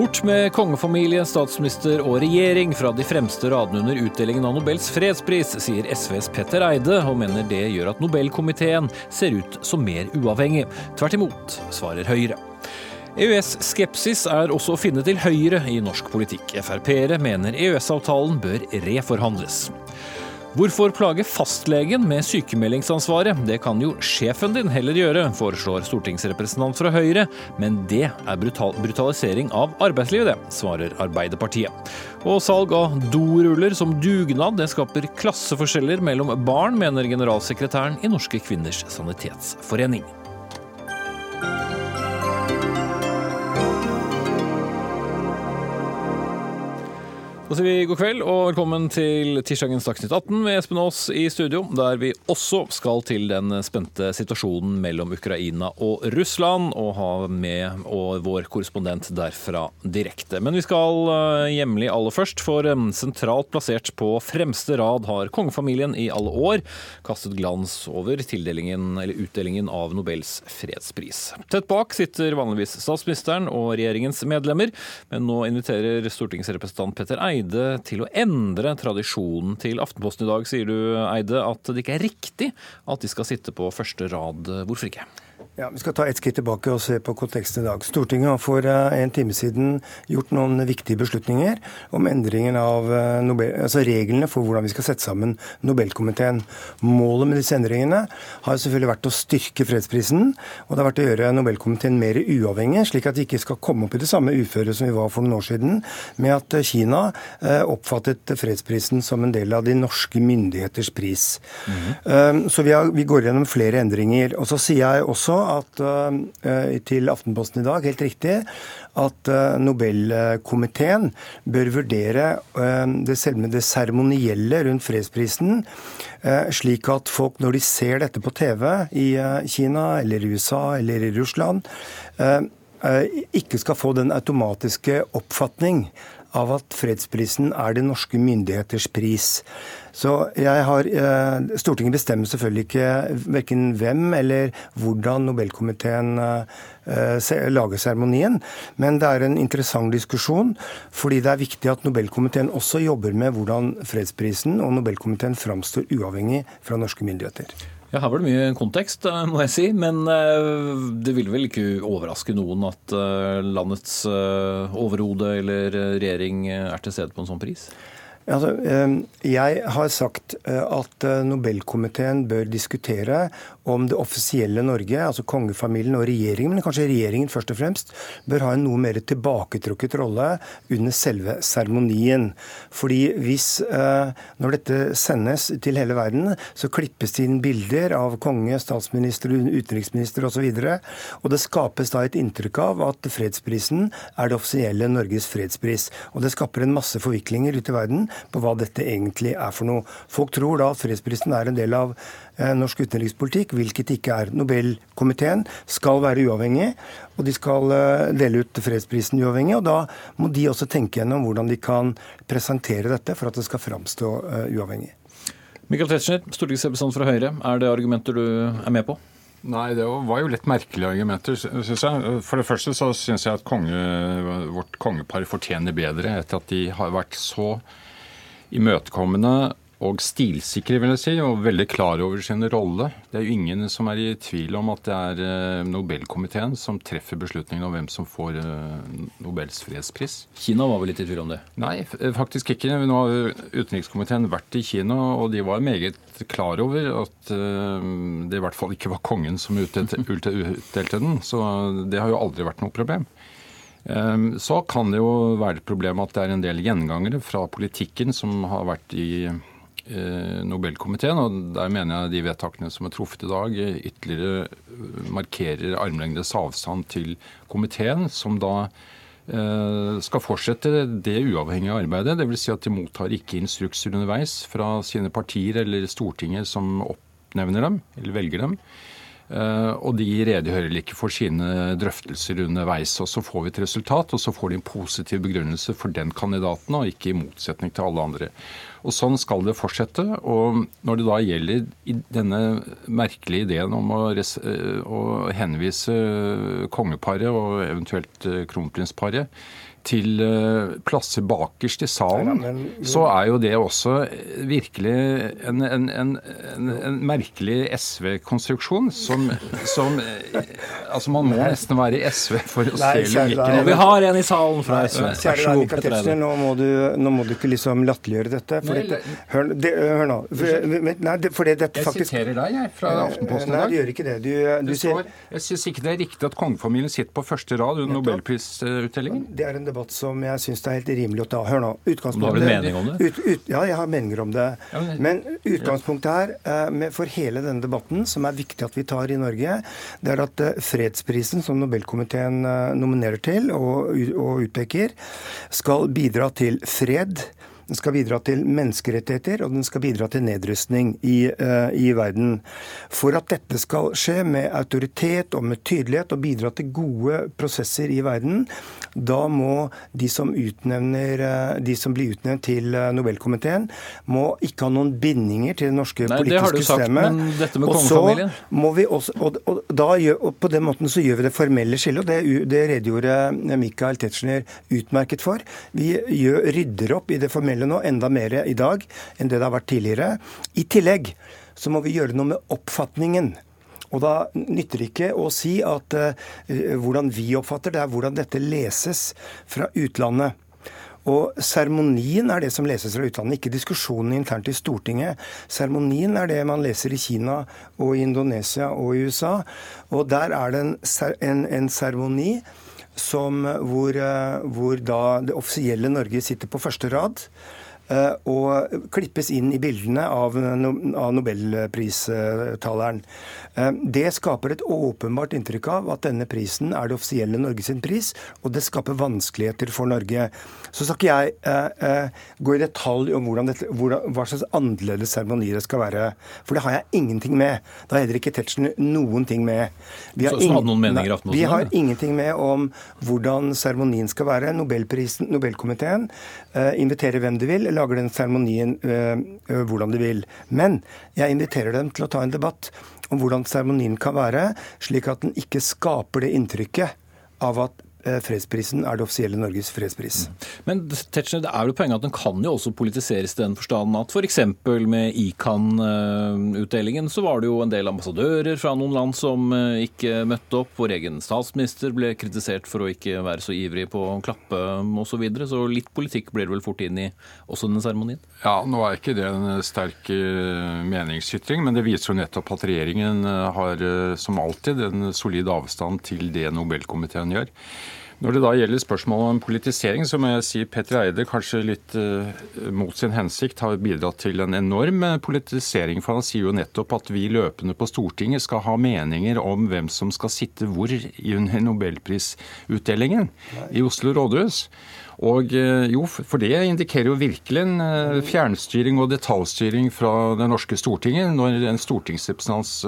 Bort med kongefamilie, statsminister og regjering fra de fremste radene under utdelingen av Nobels fredspris, sier SVs Petter Eide, og mener det gjør at Nobelkomiteen ser ut som mer uavhengig. Tvert imot, svarer Høyre. EØS-skepsis er også å finne til høyre i norsk politikk. Frp-ere mener EØS-avtalen bør reforhandles. Hvorfor plage fastlegen med sykemeldingsansvaret? Det kan jo sjefen din heller gjøre, foreslår stortingsrepresentant fra Høyre. Men det er brutal brutalisering av arbeidslivet, det, svarer Arbeiderpartiet. Og salg av doruller som dugnad, det skaper klasseforskjeller mellom barn, mener generalsekretæren i Norske kvinners sanitetsforening. Da sier vi god kveld og velkommen til tirsdagens Dagsnytt 18 med Espen Aas i studio, der vi også skal til den spente situasjonen mellom Ukraina og Russland, og ha med og vår korrespondent derfra direkte. Men vi skal eh, hjemlig aller først, for eh, sentralt plassert på fremste rad har kongefamilien i alle år kastet glans over utdelingen av Nobels fredspris. Tett bak sitter vanligvis statsministeren og regjeringens medlemmer, men nå inviterer stortingsrepresentant Petter Eide Eide til å endre tradisjonen til Aftenposten i dag, sier du Eide, at det ikke er riktig at de skal sitte på første rad. Hvorfor ikke? Ja, Vi skal ta et skritt tilbake og se på konteksten i dag. Stortinget har for eh, en time siden gjort noen viktige beslutninger om endringen av eh, Nobel, altså reglene for hvordan vi skal sette sammen Nobelkomiteen. Målet med disse endringene har selvfølgelig vært å styrke fredsprisen, og det har vært å gjøre Nobelkomiteen mer uavhengig, slik at de ikke skal komme opp i det samme uføret som vi var for noen år siden, med at eh, Kina oppfattet fredsprisen som en del av de norske myndigheters pris. Mm -hmm. Så vi, har, vi går gjennom flere endringer. Og så sier jeg også at, uh, til Aftenposten i dag, helt riktig, at uh, Nobelkomiteen bør vurdere uh, det det seremonielle rundt fredsprisen, slik at folk, når de ser dette på TV i Kina eller i USA eller i Russland, ikke skal få den automatiske oppfatning av at fredsprisen er det norske myndigheters pris. Så har, eh, Stortinget bestemmer selvfølgelig ikke verken hvem eller hvordan Nobelkomiteen eh, lager seremonien, men det er en interessant diskusjon, fordi det er viktig at Nobelkomiteen også jobber med hvordan fredsprisen og Nobelkomiteen framstår uavhengig fra norske myndigheter. Ja, Her var det mye kontekst, eh, må jeg si. Men eh, det vil vel ikke overraske noen at eh, landets overhode eller regjering er til stede på en sånn pris? Altså, jeg har sagt at Nobelkomiteen bør diskutere om det offisielle Norge, altså kongefamilien og regjeringen, men kanskje regjeringen først og fremst, bør ha en noe mer tilbaketrukket rolle under selve seremonien. Fordi hvis, eh, når dette sendes til hele verden, så klippes det inn bilder av konge, statsminister, utenriksminister osv. Og, så og det skapes da et inntrykk av at fredsprisen er det offisielle Norges fredspris. Og det skaper en masse forviklinger ute i verden på hva dette egentlig er for noe. Folk tror da at fredsprisen er en del av norsk utenrikspolitikk, hvilket ikke er. Nobelkomiteen skal være uavhengig, og de skal eh, dele ut fredsprisen uavhengig. og Da må de også tenke gjennom hvordan de kan presentere dette for at det skal framstå eh, uavhengig. Michael Tetzschner, stortingsrepresentant fra Høyre. Er det argumenter du er med på? Nei, det var jo litt merkelige argumenter, syns jeg. For det første så syns jeg at konge, vårt kongepar fortjener bedre etter at de har vært så imøtekommende og stilsikre, vil jeg si, og veldig klar over sin rolle. Det er jo ingen som er i tvil om at det er eh, Nobelkomiteen som treffer beslutningen om hvem som får eh, Nobels fredspris. Kina var vel litt i tvil om det? Nei, eh, faktisk ikke. Nå har utenrikskomiteen vært i Kina, og de var meget klar over at det i hvert fall ikke var kongen som utdelte, den. Så det har jo aldri vært noe problem. Så kan det jo være et problem at det er en del gjengangere fra politikken som har vært i Nobelkomiteen, og der mener jeg de vedtakene som er truffet i dag, ytterligere eh, markerer armlengdes avstand til komiteen, som da eh, skal fortsette det uavhengige arbeidet. Dvs. Si at de mottar ikke instrukser underveis fra sine partier eller Stortinget som oppnevner dem, eller velger dem. Og de redegjør ikke for sine drøftelser underveis. Og så får vi et resultat, og så får de en positiv begrunnelse for den kandidaten, og ikke i motsetning til alle andre. Og Sånn skal det fortsette. og Når det da gjelder denne merkelige ideen om å, å henvise kongeparet og eventuelt kronprinsparet til eh, plasser bakerst i salen, ja, men, så er jo det også virkelig en, en, en, en merkelig SV-konstruksjon som, som, eh, Altså, man må nesten være i SV for å Nei, se logikken. Vi har en i salen fra SV. Kjære så Annika Tetzschner, nå, må du- nå må du ikke liksom latterliggjøre dette. For dette hør, det, hør nå. For, nei, det, dette faktisk Jeg siterer deg, jeg, fra Aftenposten i Nei, du gjør ikke det. Du, du du sier jeg syns ikke det er riktig at kongefamilien sitter på første rad under nobelprisutdelingen. Det er en debatt som jeg syns det er helt rimelig å ta. Hør nå. Du har en mening om det? Ut, ut, ja, jeg har meninger om det. Ja, men- Men utgangspunktet her eh, med, for hele denne debatten, som er viktig at vi tar i Norge, det er at eh, fredsprisen som Nobelkomiteen eh, nominerer til og, og utpeker, skal bidra til fred. Den skal bidra til menneskerettigheter, og den skal bidra til nedrustning i, uh, i verden. For at dette skal skje med autoritet og med tydelighet og bidra til gode prosesser i verden, da må de som, utnevner, eh, de som blir utnevnt til eh, Nobelkomiteen, må ikke ha noen bindinger til det norske Nei, det har du politiske sagt, systemet. men dette med kongefamilien? må vi også, og, og, gjør, og på den måten så gjør vi det formelle skillet, og det, det redegjorde Michael Tetzschner utmerket for. Vi gjør, rydder opp i det formelle nå enda mer i dag enn det det har vært tidligere. I tillegg så må vi gjøre noe med oppfatningen. Og da nytter det ikke å si at uh, hvordan vi oppfatter det, er hvordan dette leses fra utlandet. Og seremonien er det som leses fra utlandet, ikke diskusjonen internt i Stortinget. Seremonien er det man leser i Kina og i Indonesia og i USA. Og der er det en seremoni som, hvor, eh, hvor da det offisielle Norge sitter på første rad. eh, Og klippes inn i bildene av, av nobelpristaleren. Eh, Det skaper et åpenbart inntrykk av at denne prisen er det offisielle Norge sin pris, og det skaper vanskeligheter for Norge. Så skal ikke jeg eh, eh, gå i detalj om hvordan dette, hvordan, hva slags annerledes seremoni det skal være. For det har jeg ingenting med. Det har heller ikke Tetzschner noen ting med. Vi har Så- så ingen- meninger Nei, Vi har ingenting med om hvordan seremonien skal være. Nobelprisen, Nobelkomiteen eh, inviterer hvem de vil, lager den seremonien eh, hvordan de vil. Men jeg inviterer dem til å ta en debatt om hvordan seremonien kan være, slik at den ikke skaper det inntrykket av at fredsprisen er det offisielle Norges fredspris. Men Tetzschner, det er vel poenget at den kan jo også politiseres i den forstand at f.eks. med ICAN-utdelingen så var det jo en del ambassadører fra noen land som eh, ikke møtte opp. Vår egen statsminister ble kritisert for å ikke være så ivrig på å klappe osv. Så, videre. så litt politikk blir det vel fort inn i også denne seremonien? Ja, nå er ikke det en sterk eh, meningsytring, men det viser jo nettopp at regjeringen eh, har eh, som alltid en solid avstand til det Nobelkomiteen gjør. Når det da gjelder spørsmålet om politisering, så må jeg si Petter Eide kanskje litt eh, mot sin hensikt har bidratt til en enorm eh, politisering. For han sier jo nettopp at vi løpende på Stortinget skal ha meninger om hvem som skal sitte hvor i under nobelprisutdelingen i Oslo rådhus. Og eh, jo, for det indikerer jo virkelig en eh, fjernstyring og detaljstyring fra det norske Stortinget når en stortingsrepresentants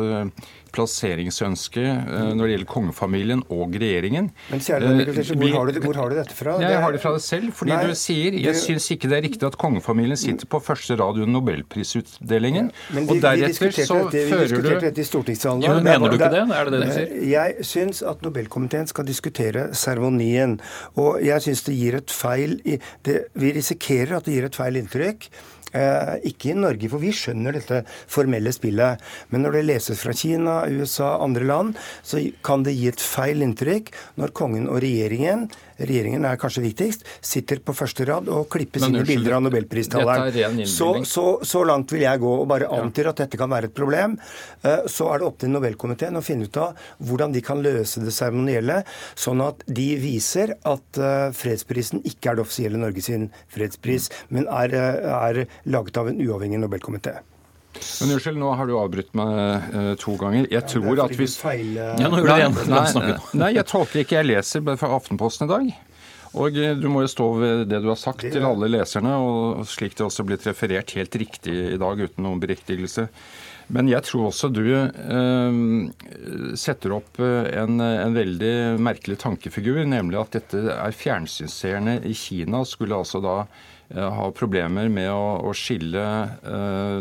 plasseringsønske eh, når det gjelder kongefamilien og regjeringen. Men kjære Michael hvor, har du- hvor har du dette fra? jeg har det fra deg selv, fordi Nei, du sier jeg det- syns ikke det er riktig at kongefamilien sitter på første rad under nobelprisutdelingen. Men og vi, vi deretter diskuterte så dette, vi fører diskuterte du dette i stortingssalen. Ja, men er mener du ikke det? Er det det du sier? Jeg syns at Nobelkomiteen skal diskutere seremonien. Og jeg syns det gir et feil i- det, Vi risikerer at det gir et feil inntrykk. Eh, ikke i Norge, for vi skjønner dette formelle spillet. Men når det leses fra Kina, USA, andre land, så kan det gi et feil inntrykk når kongen og regjeringen regjeringen er kanskje viktigst, sitter på første rad og klippes sine bilder av nobelpristalleren. er Så, så, så langt vil jeg gå og bare antyr at dette kan være et problem. Eh, Så er det opp til Nobelkomiteen å finne ut av hvordan de kan løse det seremonielle, sånn at de viser at eh, fredsprisen ikke er det offisielle Norge sin fredspris, men er, eh, er laget av en uavhengig Nobelkomité. Men unnskyld, nå har du avbrutt meg eh, to ganger. Jeg tror at hvis Feil, uh... Ja, nå gjorde det igjen. Nei, nå. nei, jeg tolker ikke. Jeg leser fra Aftenposten i dag. Og eh, du må jo stå ved det du har sagt Det- til alle leserne, og slik det også er blitt referert helt riktig i dag uten noen beriktigelse. Men jeg tror også du eh, setter opp eh, en, en veldig merkelig tankefigur, nemlig at dette er fjernsynsseerne i Kina skulle altså da har problemer med å, å skille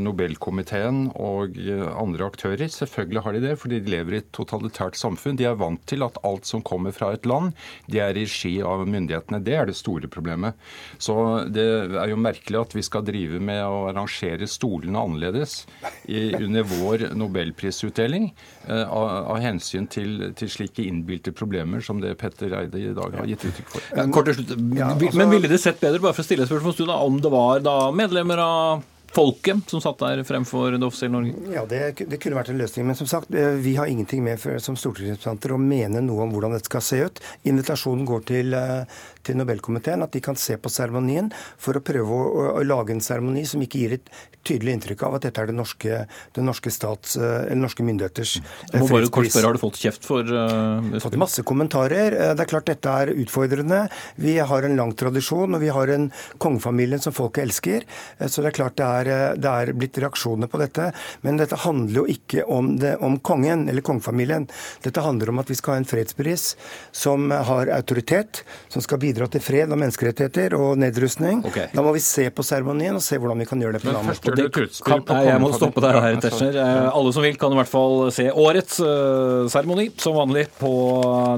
Nobelkomiteen og andre aktører. Selvfølgelig har de det, fordi de lever i et totalitært samfunn. De er vant til at alt som kommer fra et land, det er i regi av myndighetene. Det er det store problemet. Så det er jo merkelig at vi skal drive med å arrangere stolene annerledes i, under vår nobelprisutdeling eh, av, av, hensyn til, til, slike innbilte problemer som det Petter Eide i dag har gitt uttrykk for. Kort til slutt. Ja, altså, Men ville det sett bedre, bare for å stille et da om det var da medlemmer av folket som satt der fremfor det offisielle Norge? Ja, det, det, kunne vært en løsning. Men som sagt, eh, vi har ingenting med for, som stortingsrepresentanter å mene noe om hvordan dette skal se ut. Invitasjonen går til, eh, til Nobelkomiteen, at de kan se på seremonien for å prøve å, å lage en seremoni som ikke gir et tydelig inntrykk av at dette er det norske, det norske, stats, eh, eller norske myndigheters må bare kort spørre, Har du fått kjeft for uh, Fått masse kommentarer. Det er klart dette er utfordrende. Vi har en lang tradisjon, og vi har en kongefamilie som folket elsker. Så det er klart det er, det er blitt reaksjoner på dette. Men dette handler jo ikke om, det, om kongen eller kongefamilien. Dette handler om at vi skal ha en fredspris som har autoritet, som skal bidra til fred og menneskerettigheter og nedrustning. Okay. Da må vi se på seremonien og se hvordan vi kan gjøre det på en annen måte. Jeg må stoppe deg her, Tetzschner. Eh, alle som vil, kan i hvert fall se årets uh, seremoni, som vanlig, på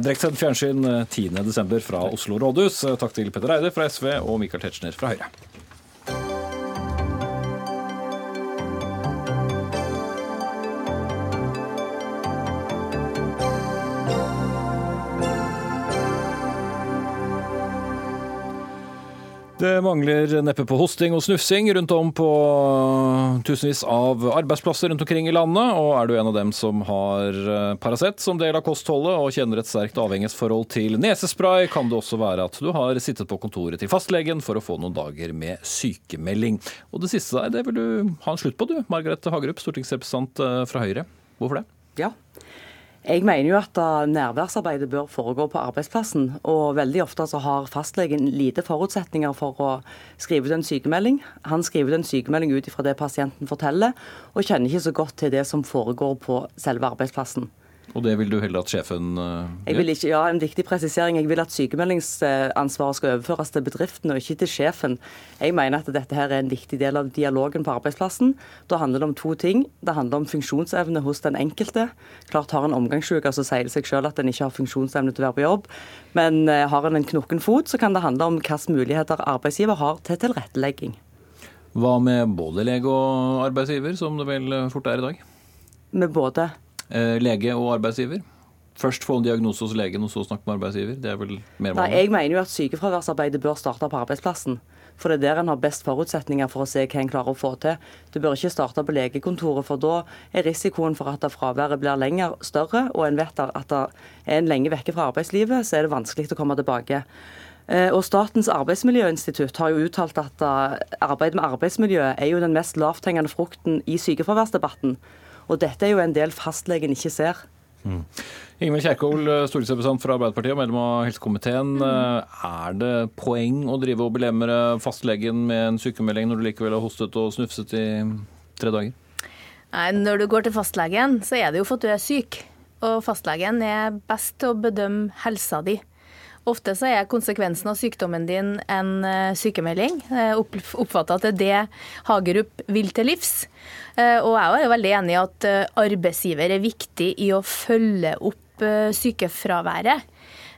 direktsendt fjernsyn 10.12. fra Oslo rådhus. Takk til Petter Eide fra SV og Michael Tetzschner fra Høyre. Det mangler neppe på hosting og snufsing rundt om på tusenvis av arbeidsplasser rundt omkring i landet. Og er du en av dem som har eh, Paracet som del av kostholdet og kjenner et sterkt avhengighetsforhold til nesespray, kan det også være at du har sittet på kontoret til fastlegen for å få noen dager med sykemelding. Og det siste der, det vil du ha en slutt på du, Margaret Hagerup, stortingsrepresentant eh, fra Høyre. Hvorfor det? Ja, jeg mener jo at nærværsarbeidet bør foregå på arbeidsplassen. Og veldig ofte så har fastlegen lite forutsetninger for å skrive ut en sykemelding. Han skriver ut en sykemelding ut ifra det pasienten forteller, og kjenner ikke så godt til det som foregår på selve arbeidsplassen. Og det vil du heller at sjefen gjør? Jeg vil ikke, Ja, en viktig presisering. Jeg vil at sykemeldingsansvaret skal overføres til bedriften og ikke til sjefen. Jeg mener at dette her er en viktig del av dialogen på arbeidsplassen. Da handler det om to ting. Det handler om funksjonsevne hos den enkelte. Klart Har en omgangssyke, så sier det seg selv at en ikke har funksjonsevne til å være på jobb. Men uh, har en en knokken fot, så kan det handle om hvilke muligheter arbeidsgiver har til tilrettelegging. Hva med både lege og arbeidsgiver, som det vel fort er i dag? Med både Eh, lege og arbeidsgiver? Først få en diagnose hos legen, og så snakke med arbeidsgiver? Det er vel mer? Nei, jeg mener jo at sykefraværsarbeidet bør starte på arbeidsplassen. For det er der en har best forutsetninger for å se hva en klarer å få til. Du bør ikke starte på legekontoret, for da er risikoen for at fraværet blir lenger større, og en vet at er en lenge vekke fra arbeidslivet, så er det vanskelig å komme tilbake. Eh, og Statens arbeidsmiljøinstitutt har jo uttalt at eh, arbeid med arbeidsmiljø er jo den mest lavthengende frukten i sykefraværsdebatten. Og dette er jo en del fastlegen ikke ser. Mm. Ingvild Kjerkol, stortingsrepresentant fra Arbeiderpartiet og medlem av helsekomiteen. Mm. Er det poeng å drive og belemre fastlegen med en sykemelding når du likevel har hostet og snufset i tre dager? Nei, Når du går til fastlegen, så er det jo for at du er syk. Og fastlegen er best til å bedømme helsa di. Ofte så er konsekvensen av sykdommen din en eh, sykemelding. Jeg oppfatter at det er det Hagerup vil til livs. Eh, og jeg er veldig enig i at eh, arbeidsgiver er viktig i å følge opp sykefraværet.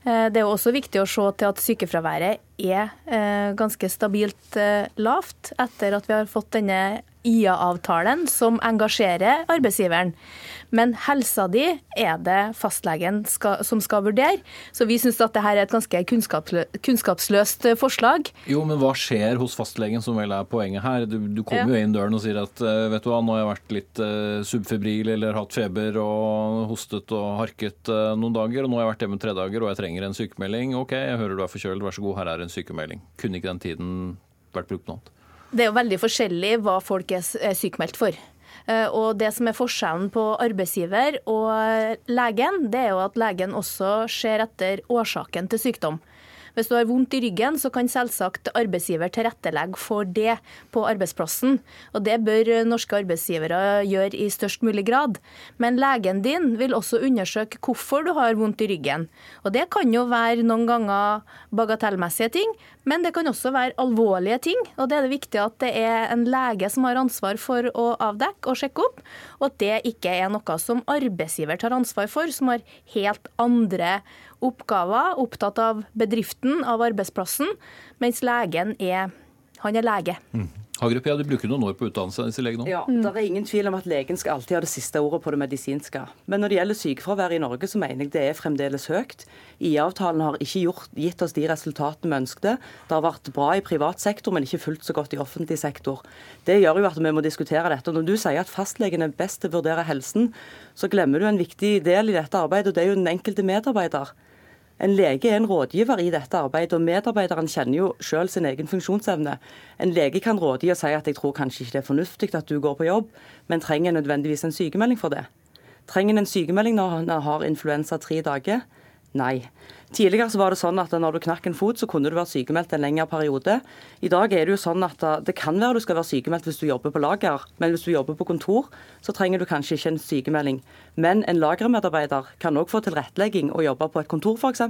Det er også viktig å se til at sykefraværet er ganske stabilt lavt etter at vi har fått denne IA-avtalen som engasjerer arbeidsgiveren. Men helsa di er det fastlegen skal, som skal vurdere. Så vi syns at dette er et ganske kunnskapsløst forslag. Jo, men hva skjer hos fastlegen, som vel er poenget her? Du, du kommer ja. jo inn døren og sier at eh, vet du hva, nå har jeg vært litt uh, subfebril eller hatt feber og hostet og harket uh, noen dager, og nå har jeg vært hjemme tre dager og jeg trenger en sykemelding. OK, jeg hører du er forkjølet, vær så god, her er en sykemelding. Kunne ikke den tiden vært brukt noe annet? Det er jo veldig forskjellig hva folk er sykemeldt for. Eh, og Det som er forskjellen på arbeidsgiver og legen, det er jo at legen også ser etter årsaken til sykdom. Hvis du har vondt i ryggen, så kan selvsagt arbeidsgiver tilrettelegge for det på arbeidsplassen. Og det bør norske arbeidsgivere gjøre i størst mulig grad. Men legen din vil også undersøke hvorfor du har vondt i ryggen. Og det kan jo være noen ganger bagatellmessige ting, men det kan også være alvorlige ting. Og det er det viktig at det er en lege som har ansvar for å avdekke og sjekke opp, og at det ikke er noe som arbeidsgiver tar ansvar for, som har helt andre oppgaver, opptatt av bedriften, av arbeidsplassen, mens legen er, han er lege. Mm. Hagerup, ja, Du bruker noen år på utdannelse disse legene? Ja, Det er ingen tvil om at legen skal alltid ha det siste ordet på det medisinske. Men når det gjelder sykefravær i Norge, så mener jeg det er fremdeles høyt. IA-avtalen har ikke gjort, gitt oss de resultatene vi ønskte. Det har vært bra i privat sektor, men ikke fullt så godt i offentlig sektor. Det gjør jo at vi må diskutere dette. Og når du sier at fastlegen er best til å vurdere helsen, så glemmer du en viktig del i dette arbeidet, og det er jo den enkelte medarbeider. En lege er en rådgiver i dette arbeidet, og medarbeideren kjenner jo selv sin egen funksjonsevne. En lege kan rådgi og si at jeg tror kanskje ikke det er fornuftig at du går på jobb, men trenger nødvendigvis en sykemelding for det. Trenger en en sykemelding når han har influensa tre dager? Nei. Tidligere så var det sånn at når du knakk en fot, så kunne du være sykemeldt en lengre periode. I dag er det jo sånn at det kan være du skal være sykemeldt hvis du jobber på lager, men hvis du jobber på kontor, så trenger du kanskje ikke en sykemelding. Men en lagermedarbeider kan òg få tilrettelegging og jobbe på et kontor f.eks.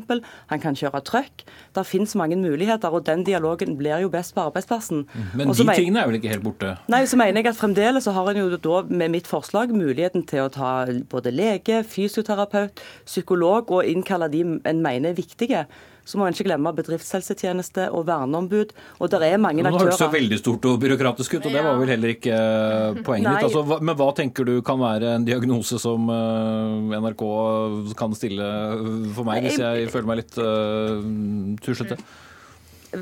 Han kan kjøre trøkk. Det finnes mange muligheter, og den dialogen blir jo best på arbeidsplassen. Mm, men de tingene er vel ikke helt borte? Nei, så mener jeg at fremdeles så har en jo da med mitt forslag muligheten til å ta både lege, fysioterapeut, psykolog og innkalle de en mener viktige. Så må en ikke glemme bedriftshelsetjeneste og verneombud. Og det er mange aktører. Nå hørtes så veldig stort og byråkratisk ut, og det var vel heller ikke eh, poenget ditt. Altså, men hva tenker du kan være en diagnose som eh, NRK kan stille for meg, hvis jeg føler meg litt uh, tuslete?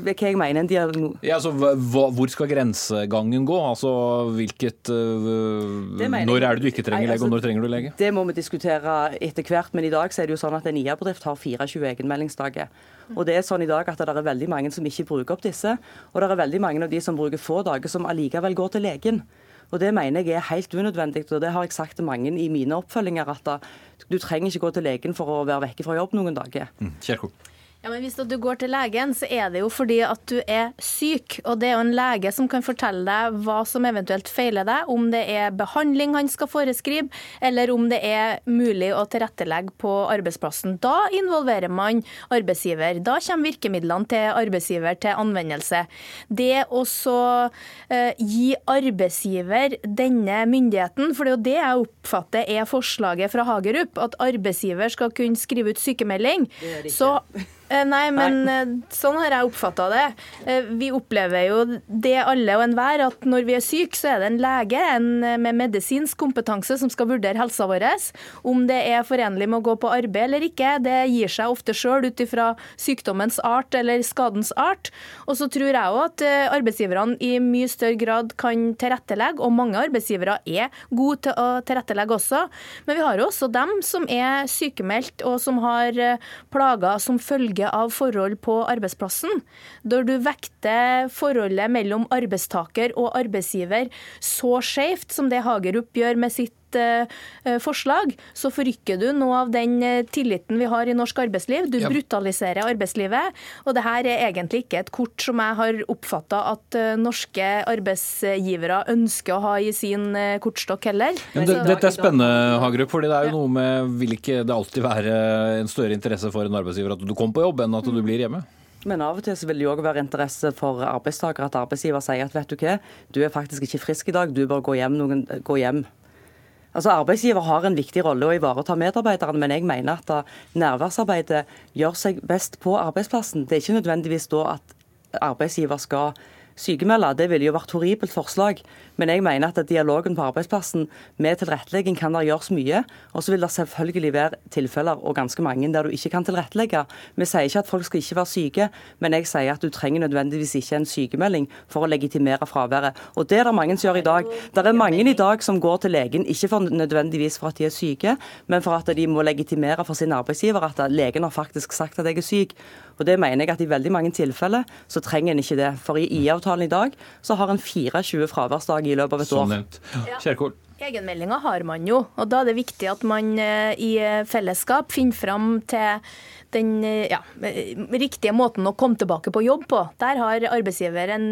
Hva jeg mener en diagnose. Ja, altså, hvor skal grensegangen gå? Altså, hvilket, uh, når er det du ikke trenger lege, altså, og når trenger du lege? Det må vi diskutere etter hvert, men i dag så er det jo sånn at en IA-bedrift har 24 egenmeldingsdager. Og det er sånn i dag at det er veldig mange som ikke bruker opp disse. Og det er veldig mange av de som bruker få dager, som allikevel går til legen. Og Det mener jeg er helt unødvendig, og det har jeg sagt til mange i mine oppfølginger. At du trenger ikke gå til legen for å være vekke fra jobb noen dager. Mm. Ja, men Hvis du går til legen, så er det jo fordi at du er syk. Og det er jo en lege som kan fortelle deg hva som eventuelt feiler deg, om det er behandling han skal foreskrive, eller om det er mulig å tilrettelegge på arbeidsplassen. Da involverer man arbeidsgiver. Da kommer virkemidlene til arbeidsgiver til anvendelse. Det å så eh, gi arbeidsgiver denne myndigheten, for det er jo det jeg oppfatter er forslaget fra Hagerup, at arbeidsgiver skal kunne skrive ut sykemelding. Det det så nei, men Nei. Eh, sånn har jeg oppfatta det. Eh, vi opplever jo det alle og enhver, at når vi er syke, så er det en lege en med medisinsk kompetanse som skal vurdere helsa vår. Om det er forenlig med å gå på arbeid eller ikke, det gir seg ofte sjøl ut ifra sykdommens art eller skadens art. Og så tror jeg òg at arbeidsgiverne i mye større grad kan tilrettelegge, og mange arbeidsgivere er gode til å tilrettelegge også. Men vi har jo også dem som er sykemeldt og som har plager som følge følge av forhold på arbeidsplassen. Når du vekter forholdet mellom arbeidstaker og arbeidsgiver så skjevt som det Hagerup gjør med sitt eh, forslag, så forrykker du noe av den eh, tilliten vi har i norsk arbeidsliv. Du ja. brutaliserer arbeidslivet. Og det her er egentlig ikke et kort som jeg har oppfatta at eh, norske arbeidsgivere ønsker å ha i sin kortstokk heller. Men det, dette er spennende, Hagerup, fordi det er jo noe med Vil ikke det alltid være en større interesse for en arbeidsgiver at du kommer på jobb, enn at du blir hjemme? Men av og til så vil det jo òg være interesse for arbeidstakere at arbeidsgiver sier at vet du hva, du er faktisk ikke frisk i dag, du bør gå hjem. Noen, gå hjem. Altså Arbeidsgiver har en viktig rolle å ivareta medarbeiderne, men jeg mener at nærværsarbeidet gjør seg best på arbeidsplassen. Det er ikke nødvendigvis da at arbeidsgiver skal sykemelde. Det ville jo vært horribelt forslag. Men jeg mener at dialogen på arbeidsplassen med tilrettelegging kan der gjøres mye. Og så vil det selvfølgelig være tilfeller, og ganske mange, der du ikke kan tilrettelegge. Vi sier ikke at folk skal ikke være syke, men jeg sier at du trenger nødvendigvis ikke en sykemelding for å legitimere fraværet. Og det er det mange som gjør i dag. Det er mange i dag som går til legen, ikke for nødvendigvis for at de er syke, men for at de må legitimere for sin arbeidsgiver at legen har faktisk sagt at jeg er syk. Og det mener jeg at i veldig mange tilfeller så trenger en ikke det. For i IA-avtalen i dag så har en 24 fraværsdager i løpet av et år. Som nevnt. Kjerkol. Egenmeldinga har man jo, og da er det viktig at man i fellesskap finner fram til den ja, riktige måten å komme tilbake på jobb på. Der har arbeidsgiver en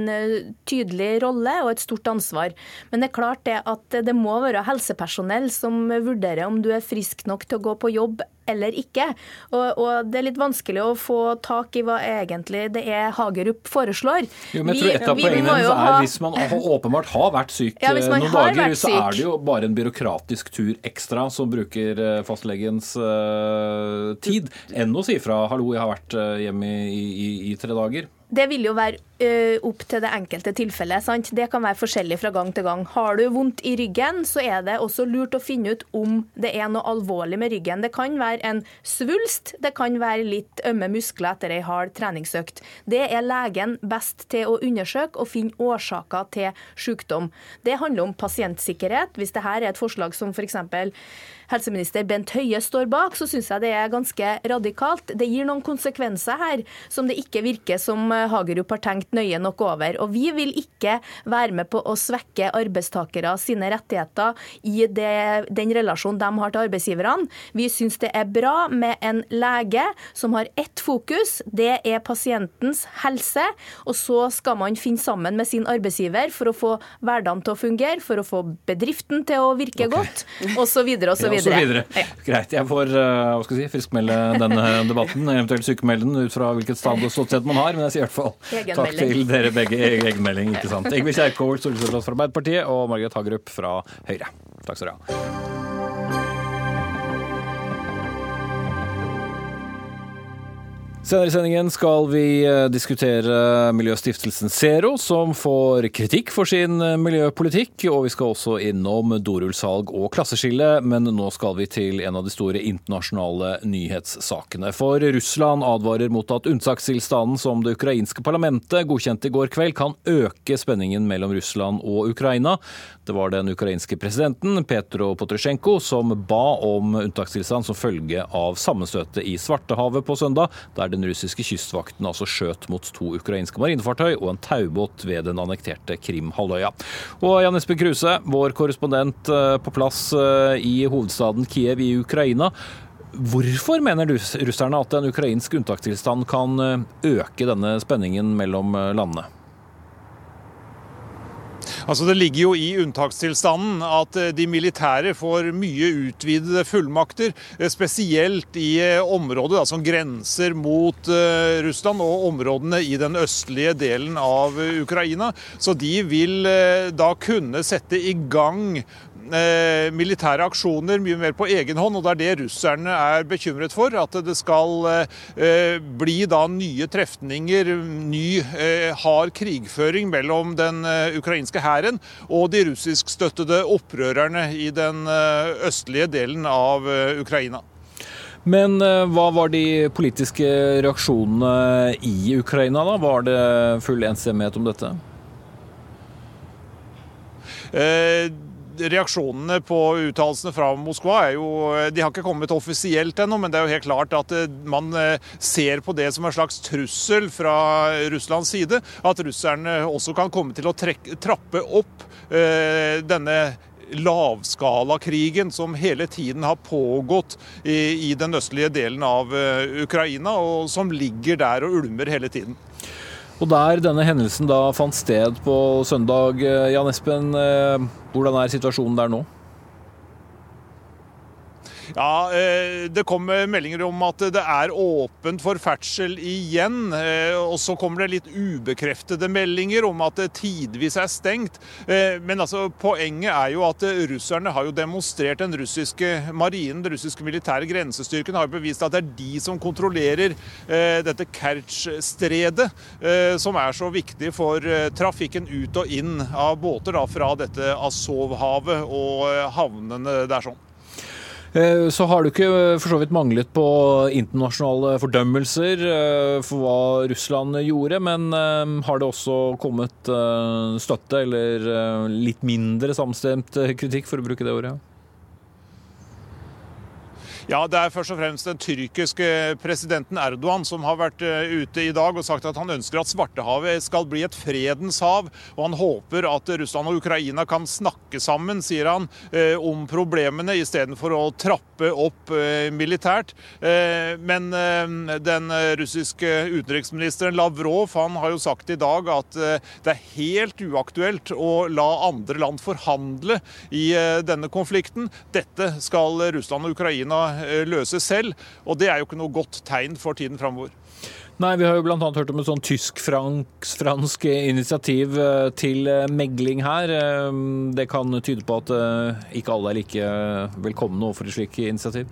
tydelig rolle og et stort ansvar. Men det er klart det at det må være helsepersonell som vurderer om du er frisk nok til å gå på jobb eller ikke. Og, og, Det er litt vanskelig å få tak i hva egentlig det er Hagerup foreslår. Jo, men jeg tror Et av poengene er ha... hvis man åpenbart har vært syk ja, noen dager, så er det jo bare en byråkratisk tur ekstra som bruker eh, fastlegens uh, tid, enn å si fra 'hallo, jeg har vært uh, hjemme i, i, i tre dager'. Det vil jo være ø, opp til det enkelte tilfellet. Sant? Det kan være forskjellig fra gang til gang. Har du vondt i ryggen, så er det også lurt å finne ut om det er noe alvorlig med ryggen. Det kan være en svulst, det kan være litt ømme muskler etter ei hard treningsøkt. Det er legen best til å undersøke og finne årsaker til sykdom. Det handler om pasientsikkerhet. Hvis dette er et forslag som f.eks helseminister Bent Høie står bak, så syns jeg det er ganske radikalt. Det gir noen konsekvenser her som det ikke virker som eh, Hagerup har tenkt nøye nok over. Og vi vil ikke være med på å svekke arbeidstakere sine rettigheter i det, den relasjonen de har til arbeidsgiverne. Vi syns det er bra med en lege som har ett fokus, det er pasientens helse. Og så skal man finne sammen med sin arbeidsgiver for å få hverdagen til å fungere, for å få bedriften til å virke okay. godt, osv. osv videre. Ja. Greit. Jeg får uh, hva skal jeg si, friskmelde denne debatten, eventuelt sykemelde den ut fra hvilket ståsted man har. Men jeg sier hvert fall takk til dere begge. Egenmelding, ikke sant. Ingvild Kjerkol, stortingsrepresentant fra Arbeiderpartiet, og Margaret Hagerup fra Høyre. Takk skal dere ha. Senere i sendingen skal vi eh, diskutere miljøstiftelsen Zero, som får kritikk for sin eh, miljøpolitikk. Og vi skal også innom dorullsalg og klasseskille, men nå skal vi til en av de store internasjonale nyhetssakene. For Russland advarer mot at unntakstilstanden som det ukrainske parlamentet godkjente i går kveld, kan øke spenningen mellom Russland og Ukraina. Det var den ukrainske presidenten Petro Potrosjenko som ba om unntakstilstand som følge av sammenstøtet i Svartehavet på søndag. der den russiske kystvakten altså skjøt mot to ukrainske marinefartøy og en taubåt ved den annekterte Krim-halvøya. Og Jan Espen Kruse, vår korrespondent eh, på plass eh, i hovedstaden Kiev i Ukraina. Hvorfor mener russerne at en ukrainsk unntakstilstand kan eh, øke denne spenningen mellom landene? Altså Det ligger jo i unntakstilstanden at eh, de militære får mye utvidede fullmakter, eh, spesielt i eh, området da, som grenser mot Russland og områdene i den østlige delen av Ukraina. Så de vil da kunne sette i gang Eh, militære aksjoner mye mer på egen hånd, og det er det russerne er bekymret for. At det skal eh, bli da nye trefninger, ny eh, hard krigføring mellom den ukrainske hæren og de russiskstøttede opprørerne i den østlige delen av Ukraina. Men hva var de politiske reaksjonene i Ukraina, da? Var det full enstemmighet om dette? Eh, reaksjonene på uttalelsene fra Moskva er jo De har ikke kommet offisielt ennå, men det er jo helt klart at eh, man eh, ser på det som en slags trussel fra Russlands side. At russerne også kan komme til å trekke, trappe opp eh, denne lavskalakrigen som hele tiden har pågått i, i den østlige delen av Ukraina, og som ligger der og ulmer hele tiden. Og der denne hendelsen da fant sted på søndag, eh, Jan Espen, eh, hvordan er situasjonen der nå? Ja, eh, Det kom meldinger om at det er åpent for ferdsel igjen. Eh, og så kommer det litt ubekreftede meldinger om at det tidvis er stengt. Eh, men altså, poenget er jo at russerne har jo demonstrert den russiske marinen, den russiske militære grensestyrken, har jo bevist at det er de som kontrollerer dette Kertsj-stredet, som er så viktig for trafikken ut og inn av båter da, fra dette Azov-havet og havnene der sånn. Eh, så har du ikke eh, for så vidt manglet på internasjonale fordømmelser eh, for hva Russland gjorde, men har det også kommet støtte, eller litt mindre samstemt kritikk, for å bruke det ordet? Ja, Det er først og fremst den tyrkiske presidenten Erdogan som har vært eh, ute i dag og sagt at han ønsker at Svartehavet skal bli et fredens hav. Og han håper at Russland og Ukraina kan snakke sammen, sier han, eh, om problemene istedenfor å trappe opp eh, militært. Men den russiske utenriksministeren Lavrov han har jo sagt i dag at det er helt uaktuelt å la andre land forhandle i denne konflikten. Dette skal Russland og Ukraina Eh, løse selv. Og det er jo ikke noe godt tegn for tiden framover. Nei, Vi har jo bl.a. hørt om et sånn tysk-fransk initiativ eh, til eh, megling her. Det kan tyde på at ikke alle er like velkomne overfor et slikt initiativ?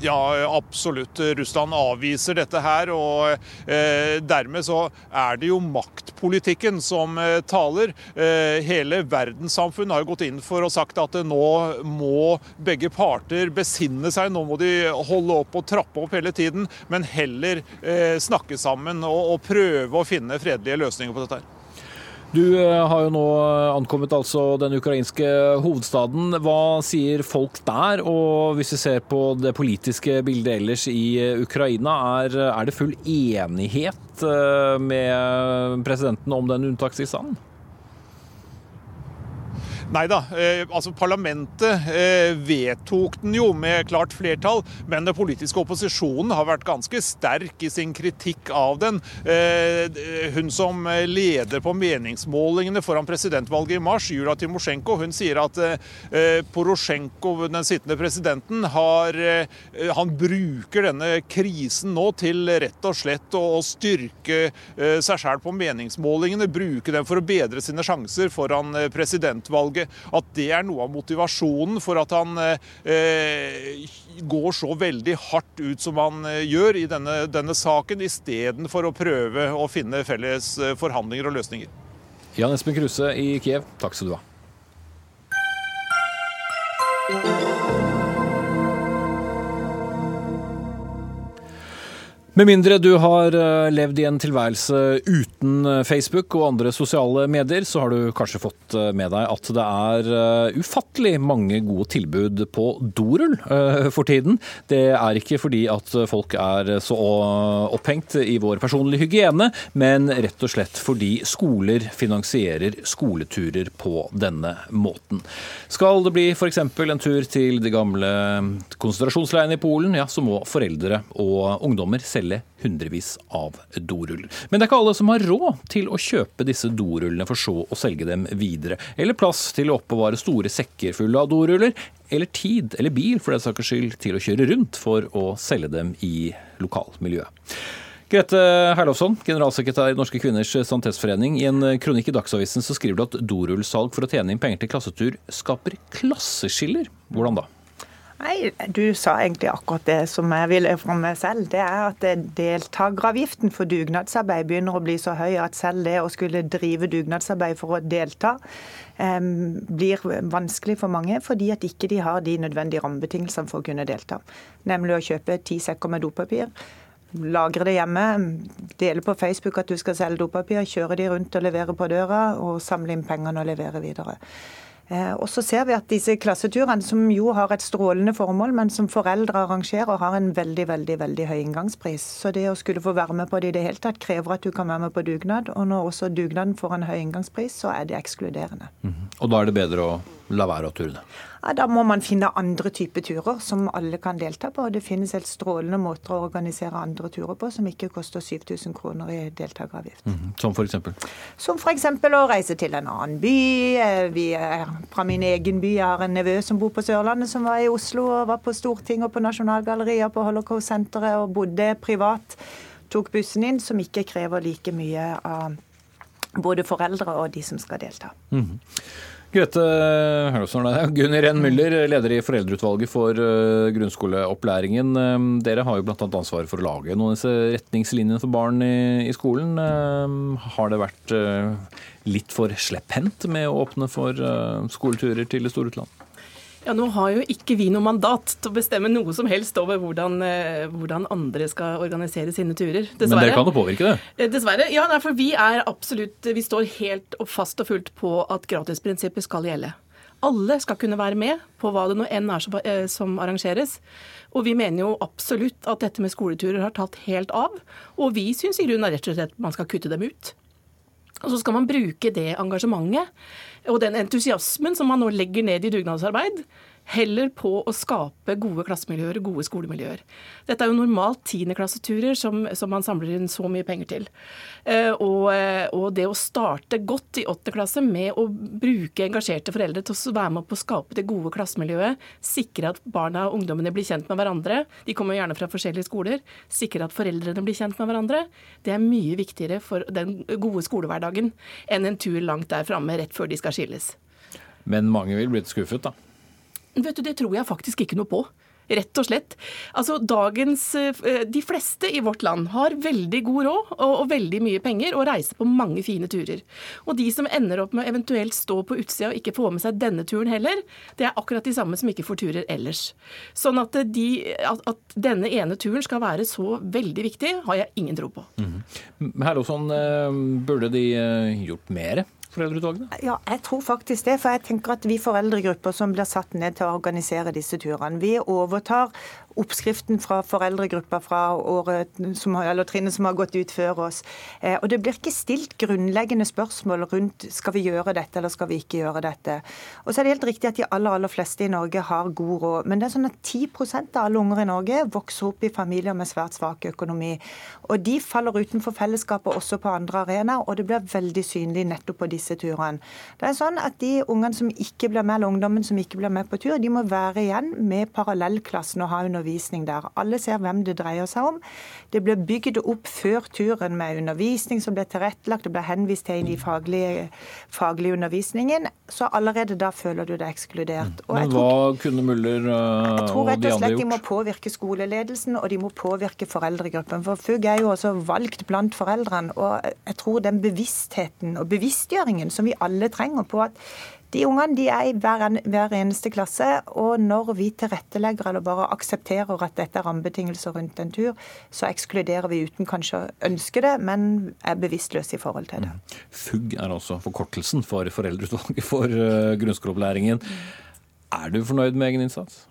Ja, absolutt. Russland avviser dette her. Og eh, dermed så er det jo maktpolitikken som eh, taler. Eh, hele verdenssamfunnet har jo gått inn for og sagt at nå må begge parter besinne seg. Nå må de holde opp og trappe opp hele tiden, men heller snakke sammen og prøve å finne fredelige løsninger på dette. her. Du eh, har jo nå ankommet altså den ukrainske hovedstaden. Hva sier folk der? Og hvis vi ser på det politiske bildet ellers i Ukraina, er, er det full enighet eh, med presidenten om den unntakstilstanden? Nei da. Eh, altså Parlamentet eh, vedtok den jo med klart flertall, men den politiske opposisjonen har vært ganske sterk i sin kritikk av den. Eh, hun som leder på meningsmålingene foran presidentvalget i mars, Jula Timosjenko, hun sier at Porosjenko, den sittende presidenten, har, han bruker denne krisen nå til rett og slett å styrke seg sjøl på meningsmålingene. Bruke dem for å bedre sine sjanser foran presidentvalget valget, at det er noe av motivasjonen for at han eh, går så veldig hardt ut som han eh, gjør i denne, denne saken, istedenfor å prøve å finne felles eh, forhandlinger og løsninger. Jan Espen Kruse i Kiev, takk skal du ha. Med mindre du har eh, levd i en tilværelse uten eh, Facebook og andre sosiale medier, så har du kanskje fått eh, med deg at det er ufattelig mange gode tilbud på dorull for tiden. Det er ikke fordi at folk er så opphengt i vår personlige hygiene, men rett og slett fordi skoler finansierer skoleturer på denne måten. Skal det bli f.eks. en tur til de gamle konsentrasjonsleirene i Polen, ja, så må foreldre og ungdommer selge selge hundrevis av doruller. Men det er ikke alle som har råd til å kjøpe disse dorullene for så å selge dem videre, eller plass til å oppbevare store sekker fulle av doruller, eller tid eller bil for den saks skyld til å kjøre rundt for å selge dem i lokalmiljøet. Grete Herlovsson, generalsekretær i Norske Kvinners Sanitetsforening. I en kronikk i Dagsavisen så skriver du at dorullsalg for å tjene inn penger til klassetur skaper klasseskiller. Hvordan da? Nei, Du sa egentlig akkurat det som jeg ville fram med selv. Det er at deltakeravgiften for dugnadsarbeid begynner å bli så høy at selv det å skulle drive dugnadsarbeid for å delta eh, blir vanskelig for mange, fordi at ikke de har de nødvendige rammebetingelsene for å kunne delta. Nemlig å kjøpe ti sekker med dopapir. Lagre det hjemme, dele på Facebook at du skal selge dopapir, kjøre de rundt og levere på døra, og samle inn pengene og levere videre. Eh, og så ser vi at disse klasseturene, som jo har et strålende formål, men som foreldre arrangerer, har en veldig veldig, veldig høy inngangspris. Så det å skulle få være med på det i det hele tatt, krever at du kan være med på dugnad. Og når også dugnaden får en høy inngangspris, så er det ekskluderende. Mm -hmm. Og da er det bedre å la være å turene? Ja, da må man finne andre typer turer som alle kan delta på. og Det finnes helt strålende måter å organisere andre turer på som ikke koster 7000 kroner i deltakeravgift. Mm -hmm. Som f.eks.? Som f.eks. å reise til en annen by. Eh, vi er fra min egen by. Jeg har en nevø som bor på Sørlandet, som var i Oslo og var på Stortinget og på Nasjonalgalleriet på Holocaust-senteret og bodde privat. Tok bussen inn, som ikke krever like mye av både foreldre og de som skal delta. Mm -hmm. Grete Gunnar N. Müller, leder i foreldreutvalget for eh, grunnskoleopplæringen. Eh, dere har jo bl.a. ansvaret for å lage noen av disse retningslinjene for barn i, skolen. Eh, har det vært litt for slepphendt med å åpne for skoleturer til det store utland? Ja, Nå har jo ikke vi noe mandat til å bestemme noe som helst over hvordan, eh, hvordan andre skal organisere sine turer. Dessverre. Men dere kan jo påvirke det? Eh, dessverre. Ja, for vi er absolutt Vi står helt og fast og fullt på at gratisprinsippet skal gjelde. Alle skal kunne være med på hva det nå enn er som, eh, som arrangeres. Og vi mener jo absolutt at dette med skoleturer har tatt helt av. Og vi syns i grunnen rett og slett man skal kutte dem ut. Og så skal man bruke det engasjementet og den entusiasmen som man nå legger ned i dugnadsarbeid, heller på å skape gode klassemiljøer gode skolemiljøer. Dette er jo normalt tiendeklasseturer som, som man samler inn så mye penger til. Eh, og, eh, og, det å starte godt i åttende klasse med å bruke engasjerte foreldre til å være med på å skape det gode klassemiljøet, sikre at barna og ungdommene blir kjent med hverandre, de kommer gjerne fra forskjellige skoler, sikre at foreldrene blir kjent med hverandre, det er mye viktigere for den gode skolehverdagen enn en tur langt der framme rett før de skal skilles. Men mange vil blitt skuffet, da? Vet du, Det tror jeg faktisk ikke noe på. Rett og slett. Altså, dagens, eh, De fleste i vårt land har veldig god råd og, og, veldig mye penger og reiser på mange fine turer. Og de som ender opp med å eventuelt stå på utsida og ikke få med seg denne turen heller, det er akkurat de samme som ikke får turer ellers. Sånn at, de, at, at denne ene turen skal være så veldig viktig, har jeg ingen tro på. Mm. -hmm. eh, burde de eh, gjort mer foreldreutvalgene? Ja, jeg tror faktisk det. For jeg tenker at vi foreldregrupper som blir satt ned til å organisere disse turene, vi overtar oppskriften fra foreldregruppa fra året som, eller trinnet som har gått ut før oss. Eh, og Det blir ikke stilt grunnleggende spørsmål rundt skal vi gjøre dette eller skal vi ikke gjøre dette. Og så er det helt riktig at de aller aller fleste i Norge har god råd. Men det er sånn at 10 av alle unger i Norge vokser opp i familier med svært svak økonomi. Og de faller utenfor fellesskapet også på andre arenaer, og det blir veldig synlig nettopp på disse turene. Det er sånn at De ungene som ikke blir med, eller ungdommen som ikke blir med på tur, de må være igjen med parallellklassen og ha undervisning undervisning der. Alle ser hvem det dreier seg om. Det ble bygd opp før turen med undervisning som ble tilrettelagt, det ble henvist til i den faglige, faglige undervisningen. Så allerede da føler du deg ekskludert. Og Men hva tror, kunne Muller uh, og de? Jeg tror rett og slett de må påvirke skoleledelsen, og de må påvirke foreldregruppen. For FUG er jo også valgt blant foreldrene. Og jeg tror den bevisstheten og bevisstgjøringen som vi alle trenger på at de ungene de er i hver, hver, eneste klasse, og når vi tilrettelegger eller bare aksepterer at dette er rammebetingelser rundt en tur, så ekskluderer vi uten kanskje å ønske det, men er bevisstløse i forhold til det. Mm. FUG er altså forkortelsen for Foreldreutvalget for eh, grunnskoleopplæringen. Er du fornøyd med egen innsats?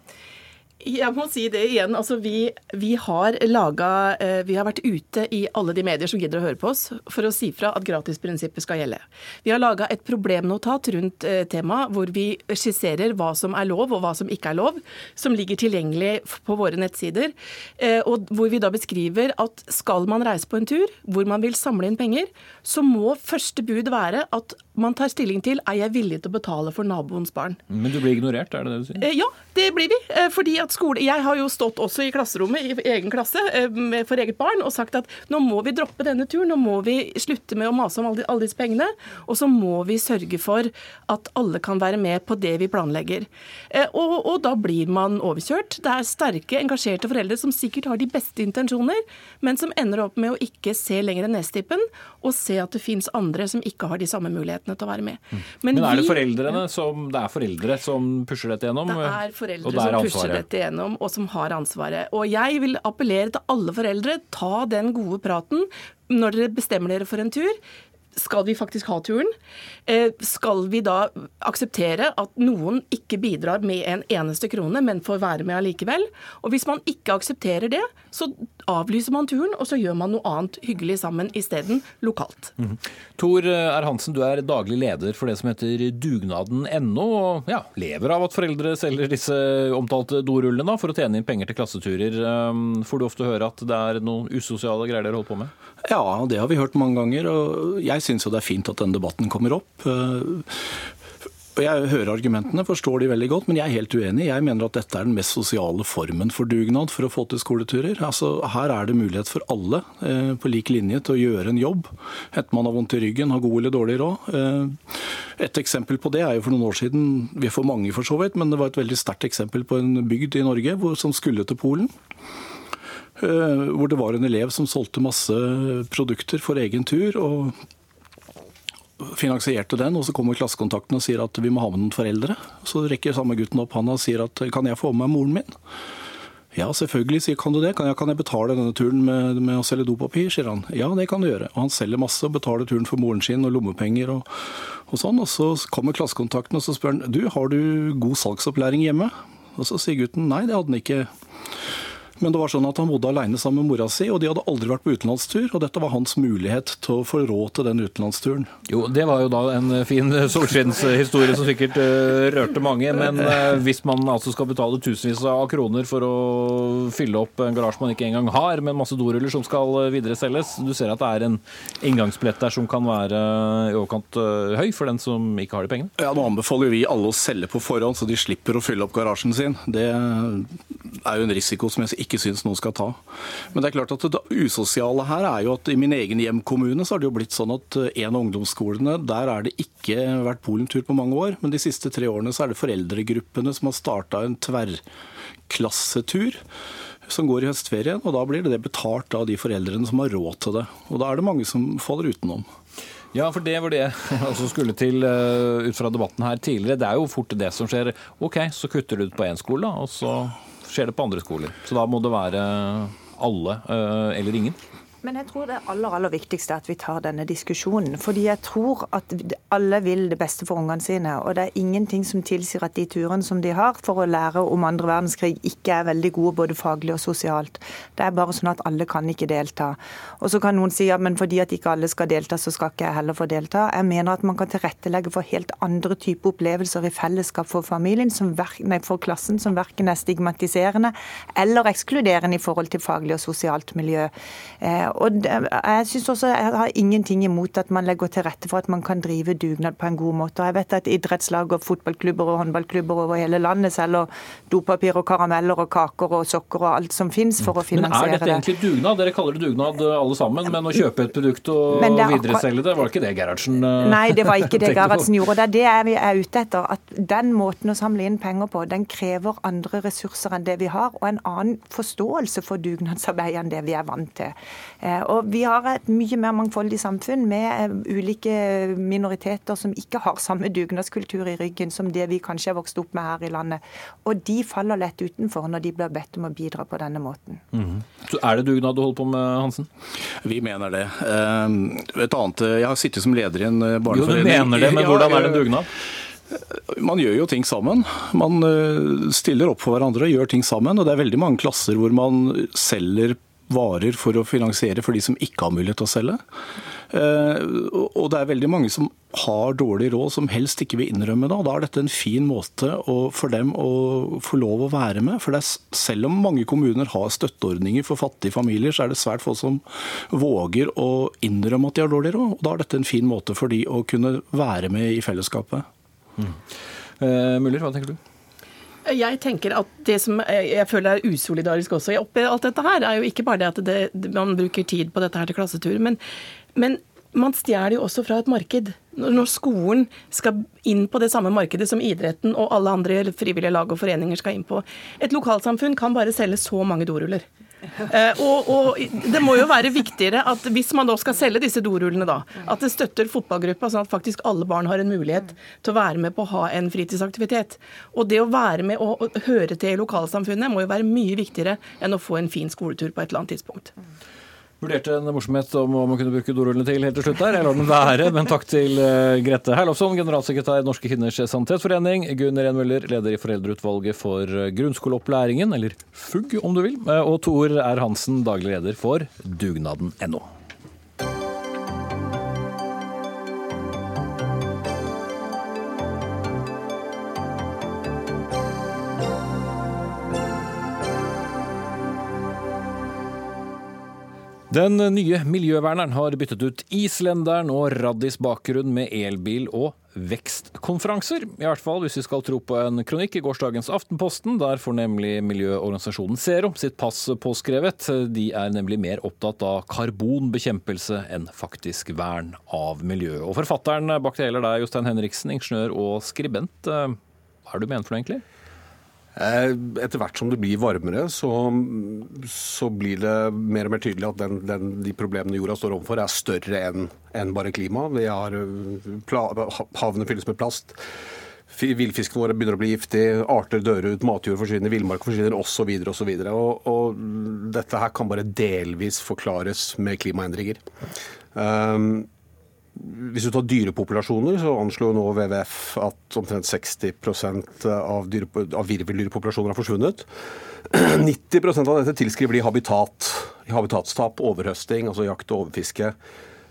Jeg må si det igjen. Altså, vi, vi, har laga, eh, vi har vært ute i alle de medier som gidder å høre på oss, for å si fra at gratisprinsippet skal gjelde. Vi har laga et problemnotat rundt eh, temaet, hvor vi skisserer hva som er lov og hva som ikke er lov, som ligger tilgjengelig på våre nettsider. Eh, og hvor vi da beskriver at skal man reise på en tur hvor man vil samle inn penger, så må første bud være at man tar stilling til er jeg villig til å betale for naboens barn. Men du blir ignorert, er det det du sier? Ja, det blir vi. Fordi at skole Jeg har jo stått også i klasserommet i egen klasse for eget barn og sagt at nå må vi droppe denne turen, nå må vi slutte med å mase om alle disse pengene, og så må vi sørge for at alle kan være med på det vi planlegger. Og, og da blir man overkjørt. Det er sterke, engasjerte foreldre som sikkert har de beste intensjoner, men som ender opp med å ikke se lenger enn nestippen og se at det fins andre som ikke har de samme mulighetene mulighetene til å være med. Mm. Men, Men er det foreldrene som, det er foreldre som pusher dette gjennom? Det er foreldre det er som pusher dette gjennom, og som har ansvaret. Og jeg vil appellere til alle foreldre, ta den gode praten når dere bestemmer dere for en tur skal vi faktisk ha turen? Eh, skal vi da akseptere at noen ikke bidrar med en eneste krone, men får være med allikevel? Og hvis man ikke aksepterer det, så avlyser man turen, og så gjør man noe annet hyggelig sammen isteden, lokalt. Mm. Tor R. Hansen, du er daglig leder for det som heter dugnaden.no, og ja, lever av at foreldre selger disse omtalte dorullene for å tjene inn penger til klasseturer. Um, får du ofte høre at det er noen usosiale greier dere holder på med? Ja, det har vi hørt mange ganger. og Jeg syns det er fint at denne debatten kommer opp. Jeg hører argumentene, forstår de veldig godt, men jeg er helt uenig. Jeg mener at dette er den mest sosiale formen for dugnad for å få til skoleturer. Altså, her er det mulighet for alle eh, på lik linje til å gjøre en jobb. Enten man har vondt i ryggen, har god eller dårlig råd. Eh, et eksempel på det er jo for noen år siden, vi er for mange for så vidt, men det var et veldig sterkt eksempel på en bygd i Norge hvor, som skulle til Polen. Eh, hvor det var en elev som solgte masse produkter for egen tur. og finansierte den, og så kommer klassekontakten og sier at vi må ha med noen foreldre. Så rekker samme gutten opp handa og sier at kan jeg få med meg moren min? Ja, selvfølgelig, sier kan du det. Kan jeg, kan jeg betale denne turen med, med, å selge dopapir, sier han. Ja, det kan du gjøre. Og han selger masse og betaler turen for moren sin og lommepenger og, og sånn. Og så kommer klassekontakten og så spør han du, har du god salgsopplæring hjemme? Og så sier gutten nei, det hadde han ikke. Men det var sånn at han bodde alene sammen med mora si, og de hadde aldri vært på utenlandstur. Og dette var hans mulighet til å få råd til den utenlandsturen. Jo, det var jo da en fin solskinnshistorie som sikkert uh, rørte mange. Men uh, hvis man altså skal betale tusenvis av kroner for å fylle opp en garasje man ikke engang har, med masse doruller som skal videre selges, du ser at det er en inngangsbillett der som kan være i overkant høy for den som ikke har de pengene? Ja, Nå anbefaler vi alle å selge på forhånd, så de slipper å fylle opp garasjen sin. Det er jo en risiko som jeg ikke syns noen skal ta. Men det er klart at det usosiale her er jo at i min egen hjemkommune så har det jo blitt sånn at eh, en av ungdomsskolene, der er det ikke vært polentur på mange år. Men de siste tre årene så er det foreldregruppene som har starta en tverrklassetur som går i høstferien, og da blir det betalt av de foreldrene som har råd til det. Og da er det mange som faller utenom. Ja, for det var det jeg altså skulle til uh, ut fra debatten her tidligere. Det er jo fort det som skjer. OK, så kutter du ut på én skole, og så skjer det på andre skoler. Så da må det være alle eh, eller ingen. Men jeg tror det aller aller viktigste er at vi tar denne diskusjonen. Fordi jeg tror at alle vil det beste for ungene sine. Og det er ingenting som tilsier at de turene som de har for å lære om andre verdenskrig, ikke er veldig gode både faglig og sosialt. Det er bare sånn at alle kan ikke delta. Og så kan noen si at men fordi at ikke alle skal delta, så skal ikke jeg heller få delta. Jeg mener at man kan tilrettelegge for helt andre typer opplevelser i fellesskap for familien, nei, for klassen, som verken er stigmatiserende eller ekskluderende i forhold til faglig og sosialt miljø. Eh, og jeg synes også jeg har ingenting imot at man legger til rette for at man kan drive dugnad på en god måte. Jeg vet at idrettslag og fotballklubber og håndballklubber over hele landet selger dopapir og karameller og kaker og sokker og alt som finnes for å finansiere det. Men er dette egentlig dugnad? Dere kaller det dugnad eh, alle sammen, men å kjøpe et produkt og videreselge det, var det ikke det Gerhardsen uh, Nei, det var ikke det Gerhardsen gjorde. Det er det vi er ute etter. At den måten å samle inn penger på, den krever andre ressurser enn det vi har, og en annen forståelse for dugnadsarbeid enn det vi er vant til. Eh, og Vi har et mye mer mangfoldig samfunn med eh, ulike minoriteter som ikke har samme dugnadskultur i ryggen som det vi kanskje har vokst opp med her i landet. Og de faller lett utenfor når de blir bedt om å bidra på denne måten. Mm -hmm. Så Er det dugnad du holder på med, Hansen? Vi mener det. Eh, et annet, Jeg har sittet som leder i en barneforening. Jo, du mener det, men hvordan er det en dugnad? Man gjør jo ting sammen. Man stiller opp for hverandre og gjør ting sammen. Og det er veldig mange klasser hvor man selger varer for å finansiere for de som ikke har mulighet til å selge. Eh, og det er veldig mange som har dårlig råd, som helst ikke vil innrømme det. og Da er dette en fin måte for dem å få lov å være med. For er, selv om mange kommuner har støtteordninger for fattige familier, så er det svært få som våger å innrømme at de har dårlig råd. og Da er dette en fin måte for de å kunne være med i fellesskapet. Mm. Eh, Muller, hva tenker du? Jeg tenker at det som jeg føler er usolidarisk også oppi alt dette her, er jo ikke bare det at det, man bruker tid på dette her til klassetur, men, men man stjeler jo også fra et marked. Når skolen skal inn på det samme markedet som idretten og alle andre frivillige lag og foreninger skal inn på. Et lokalsamfunn kan bare selge så mange doruller. Eh, og, og, det må jo være viktigere at hvis man da skal selge disse dorullene, da, at det støtter fotballgruppa, sånn at faktisk alle barn har en mulighet til å være med på å ha en fritidsaktivitet. Og det å være med og høre til i lokalsamfunnet må jo være mye viktigere enn å få en fin skoletur på et eller annet tidspunkt. Vurderte en morsomhet om hva man kunne bruke dorullene til helt til slutt der. Jeg lar den være, men takk til uh, Grete Herlofsson, generalsekretær i Norske kvinners sanitetsforening, Gunn Ren Møller, leder i foreldreutvalget for eh, grunnskoleopplæringen, eller FUG om du vil, uh, og Tor R. Hansen, daglig leder for dugnaden.no. Den nye miljøverneren har byttet ut islenderen og Raddis bakgrunn med elbil og vekstkonferanser. I hvert fall hvis vi skal tro på en kronikk i gårsdagens Aftenposten. Der får nemlig miljøorganisasjonen Zero sitt pass påskrevet. De er nemlig mer opptatt av karbonbekjempelse enn faktisk vern av miljøet. Og forfatteren bak det hele er Jostein Henriksen, ingeniør og skribent. Hva er det du mener for noe, egentlig? Eh, etter hvert som det blir varmere, så, så blir det mer og mer tydelig at den, den, de problemene jorda står overfor, er større enn en bare klima. Har, havene fylles med plast. Villfiskene vår begynner å bli giftig, arter dør ut, matjord forsvinner, villmark forsvinner osv. osv. Og, og dette her kan bare delvis forklares med klimaendringer. Um, hvis du tar dyrepopulasjoner, så anslår nå WWF at omtrent 60 av, dyre, av virveldyrpopulasjoner har forsvunnet. 90% av dette tilskriver de habitat, habitatstap, overhøsting, altså jakt og overfiske.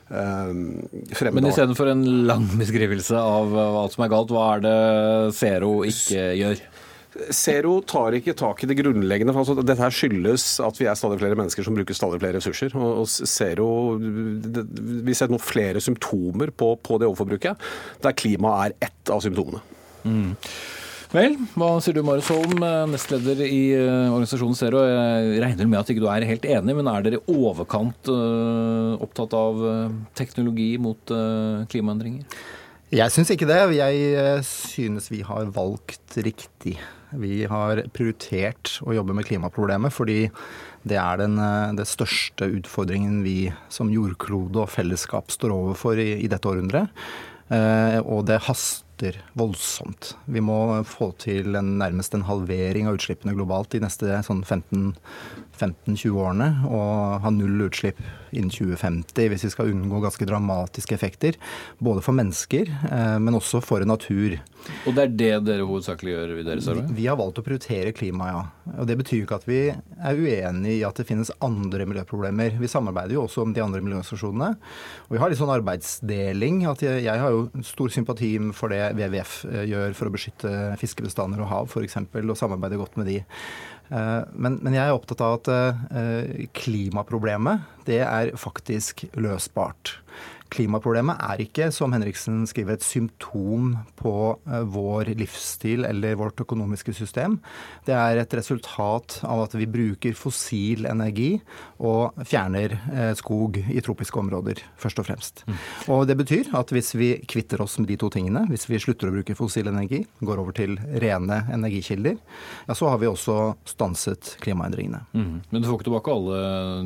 Um, Men istedenfor en lang beskrivelse av alt som er galt, hva er det Zero ikke gjør? Zero tar ikke tak i det grunnleggende. for altså, Dette her skyldes at vi er stadig flere mennesker som bruker stadig flere ressurser. Og, Zero, Vi ser noen flere symptomer på, på det overforbruket, der klima er ett av symptomene. Mm. Vel, hva sier du Marius Holm, eh, nestleder i eh, organisasjonen Zero. Jeg regner med at ikke du er helt enig, men er dere i overkant uh, opptatt av teknologi mot klimaendringer? Jeg syns ikke det. Jeg synes vi har valgt riktig. Vi har prioritert å jobbe med klimaproblemet fordi det er den, det største utfordringen vi som jordklode og fellesskap står overfor i, i dette århundret. Eh, og det haster voldsomt. Vi må få til en, nærmest en halvering av utslippene globalt de neste sånn 15 15-20 årene og ha null utslipp innen 2050 hvis vi skal unngå ganske dramatiske effekter. Både for mennesker, eh, men også for natur. Og det er det dere hovedsakelig gjør i deres arbeid? Vi har valgt å prioritere klima, ja. Og Det betyr ikke at vi er uenig i at det finnes andre miljøproblemer. Vi samarbeider jo også om de andre miljøorganisasjonene. Og vi har litt sånn arbeidsdeling. at jeg, jeg har jo stor sympati for det WWF eh, gjør for å beskytte fiskebestander og hav f.eks., og samarbeider godt med de. Eh, men, men, jeg er opptatt av at eh, klimaproblemet det er faktisk løsbart. Klimaproblemet er ikke, som Henriksen skriver, et symptom på eh, vår livsstil eller vårt økonomiske system. Det er et resultat av at vi bruker fossil energi og fjerner eh, skog i tropiske områder, først og fremst. Mm. Og det betyr at hvis vi kvitter oss med de to tingene, hvis vi slutter å bruke fossil energi, går over til rene energikilder, ja, så har vi også stanset klimaendringene. Mm. Men du får ikke tilbake alle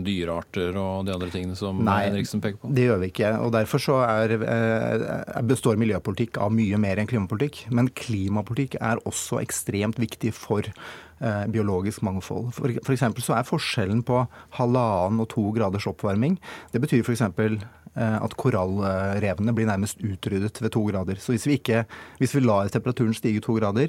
dyrearter og de andre tingene som Nei, Henriksen peker på? Nei, det gjør vi ikke. og Derfor så er, eh, består miljøpolitikk av mye mer enn klimapolitikk. Men klimapolitikk er også ekstremt viktig for eh, biologisk mangfold. For, for så er forskjellen på halvannen og to graders oppvarming Det betyr f.eks. Eh, at korallrevene blir nærmest utryddet ved to grader. Så hvis vi, ikke, hvis vi lar temperaturen stige to grader,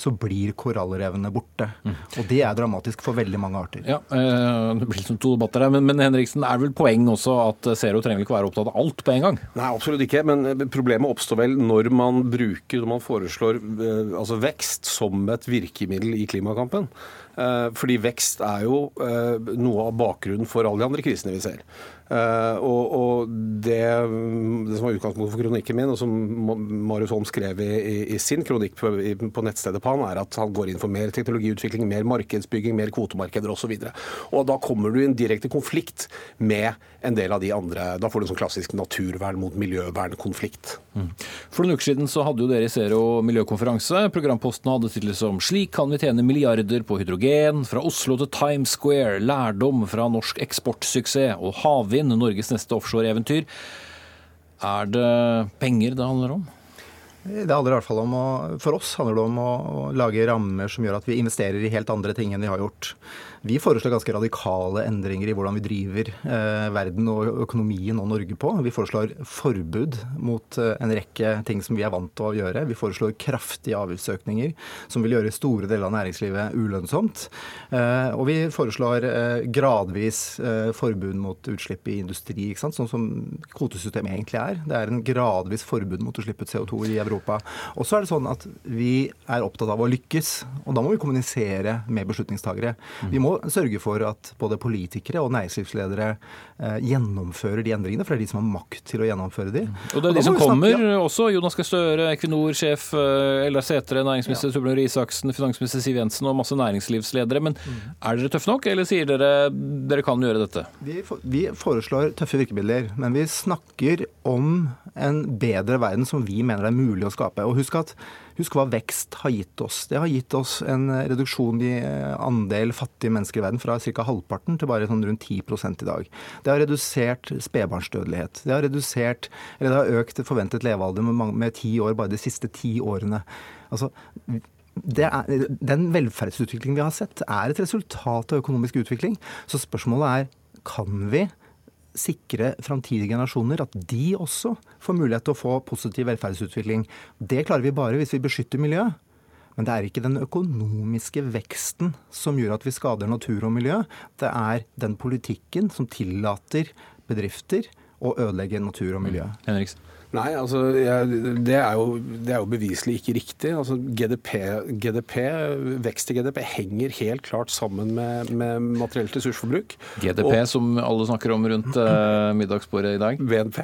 så blir korallrevene borte. Mm. Og det er dramatisk for veldig mange arter. Ja, eh, Det blir liksom to debatter her, men, men Henriksen, er det vel poeng også at Zero trenger ikke være opptatt av alt på en gang? Nei, absolutt ikke. Men eh, problemet oppstår vel når man bruker, når man foreslår eh, altså vekst som et virkemiddel i klimakampen. Fordi vekst er jo noe av bakgrunnen for alle de andre krisene vi ser. Uh, og, og det, det, som var utgangspunktet for kronikken min, og som Marius Holm skrev i, i, sin kronikk på, på, nettstedet PAN, er at han går inn for mer teknologiutvikling, mer markedsbygging, mer kvotemarkeder osv. Og, og da kommer du i en direkte konflikt med en del av de andre Da får du en sånn klassisk naturvern mot miljøvernkonflikt. Mm. For noen uker siden så hadde jo dere i Zero miljøkonferanse. Programposten hadde tittel som 'Slik kan vi tjene milliarder på hydrogen'. Fra Oslo til Times Square. Lærdom fra norsk eksportsuksess og havvind Norges neste offshore-eventyr. Er det penger det handler om? Det handler i hvert fall om å, For oss handler det om å, å lage rammer som gjør at vi investerer i helt andre ting enn vi har gjort. Vi foreslår ganske radikale endringer i hvordan vi driver eh, verden og økonomien og Norge på. Vi foreslår forbud mot eh, en rekke ting som vi er vant til å gjøre. Vi foreslår kraftige avgiftsøkninger som vil gjøre store deler av næringslivet ulønnsomt. Eh, og vi foreslår eh, gradvis eh, forbud mot utslipp i industri, sånn som kvotesystemet egentlig er. Det er en gradvis forbud mot å slippe ut CO2 i Europa. Og så er det sånn at vi er opptatt av å lykkes, og da må vi kommunisere med beslutningstagere. Vi må må sørge for at både politikere og næringslivsledere eh, gjennomfører de endringene, for det er de som har makt til å gjennomføre de. Og det er de som kommer snakke, ja. også. Jonas Gahr Støre, Equinor-sjef eh, Eldar Sætre, næringsminister ja. Torbjørn Røe Isaksen, finansminister Siv Jensen og masse næringslivsledere. Men mm. er dere tøffe nok, eller sier dere dere kan gjøre dette? Vi, for, vi foreslår tøffe virkemidler, men vi snakker om en bedre verden som vi mener det er mulig å skape. Og husk, at, husk hva vekst har gitt oss. Det har gitt oss en reduksjon i eh, andel fattige mennesker i verden fra ca. halvparten til bare sånn rundt 10 i dag. Det har redusert spedbarnsdødelighet. Det har redusert, det har økt forventet levealder med ti år bare de siste ti årene. Altså, er, den velferdsutviklingen vi har sett, er et resultat av økonomisk utvikling. Så spørsmålet er kan vi sikre framtidige generasjoner at de også får mulighet til å få positiv velferdsutvikling. Det klarer vi bare hvis vi beskytter miljøet. Men det er ikke den økonomiske veksten som gjør at vi skader natur og miljø. Det er den politikken som tillater bedrifter å ødelegge natur og miljø. Henriksen. Nei, altså, jeg, det, er jo, det, er jo, beviselig ikke riktig. Altså, GDP, GDP, Vekst i GDP henger helt klart sammen med, med materielt ressursforbruk. GDP, og, som alle snakker om rundt uh, middagsbordet i dag? BNP.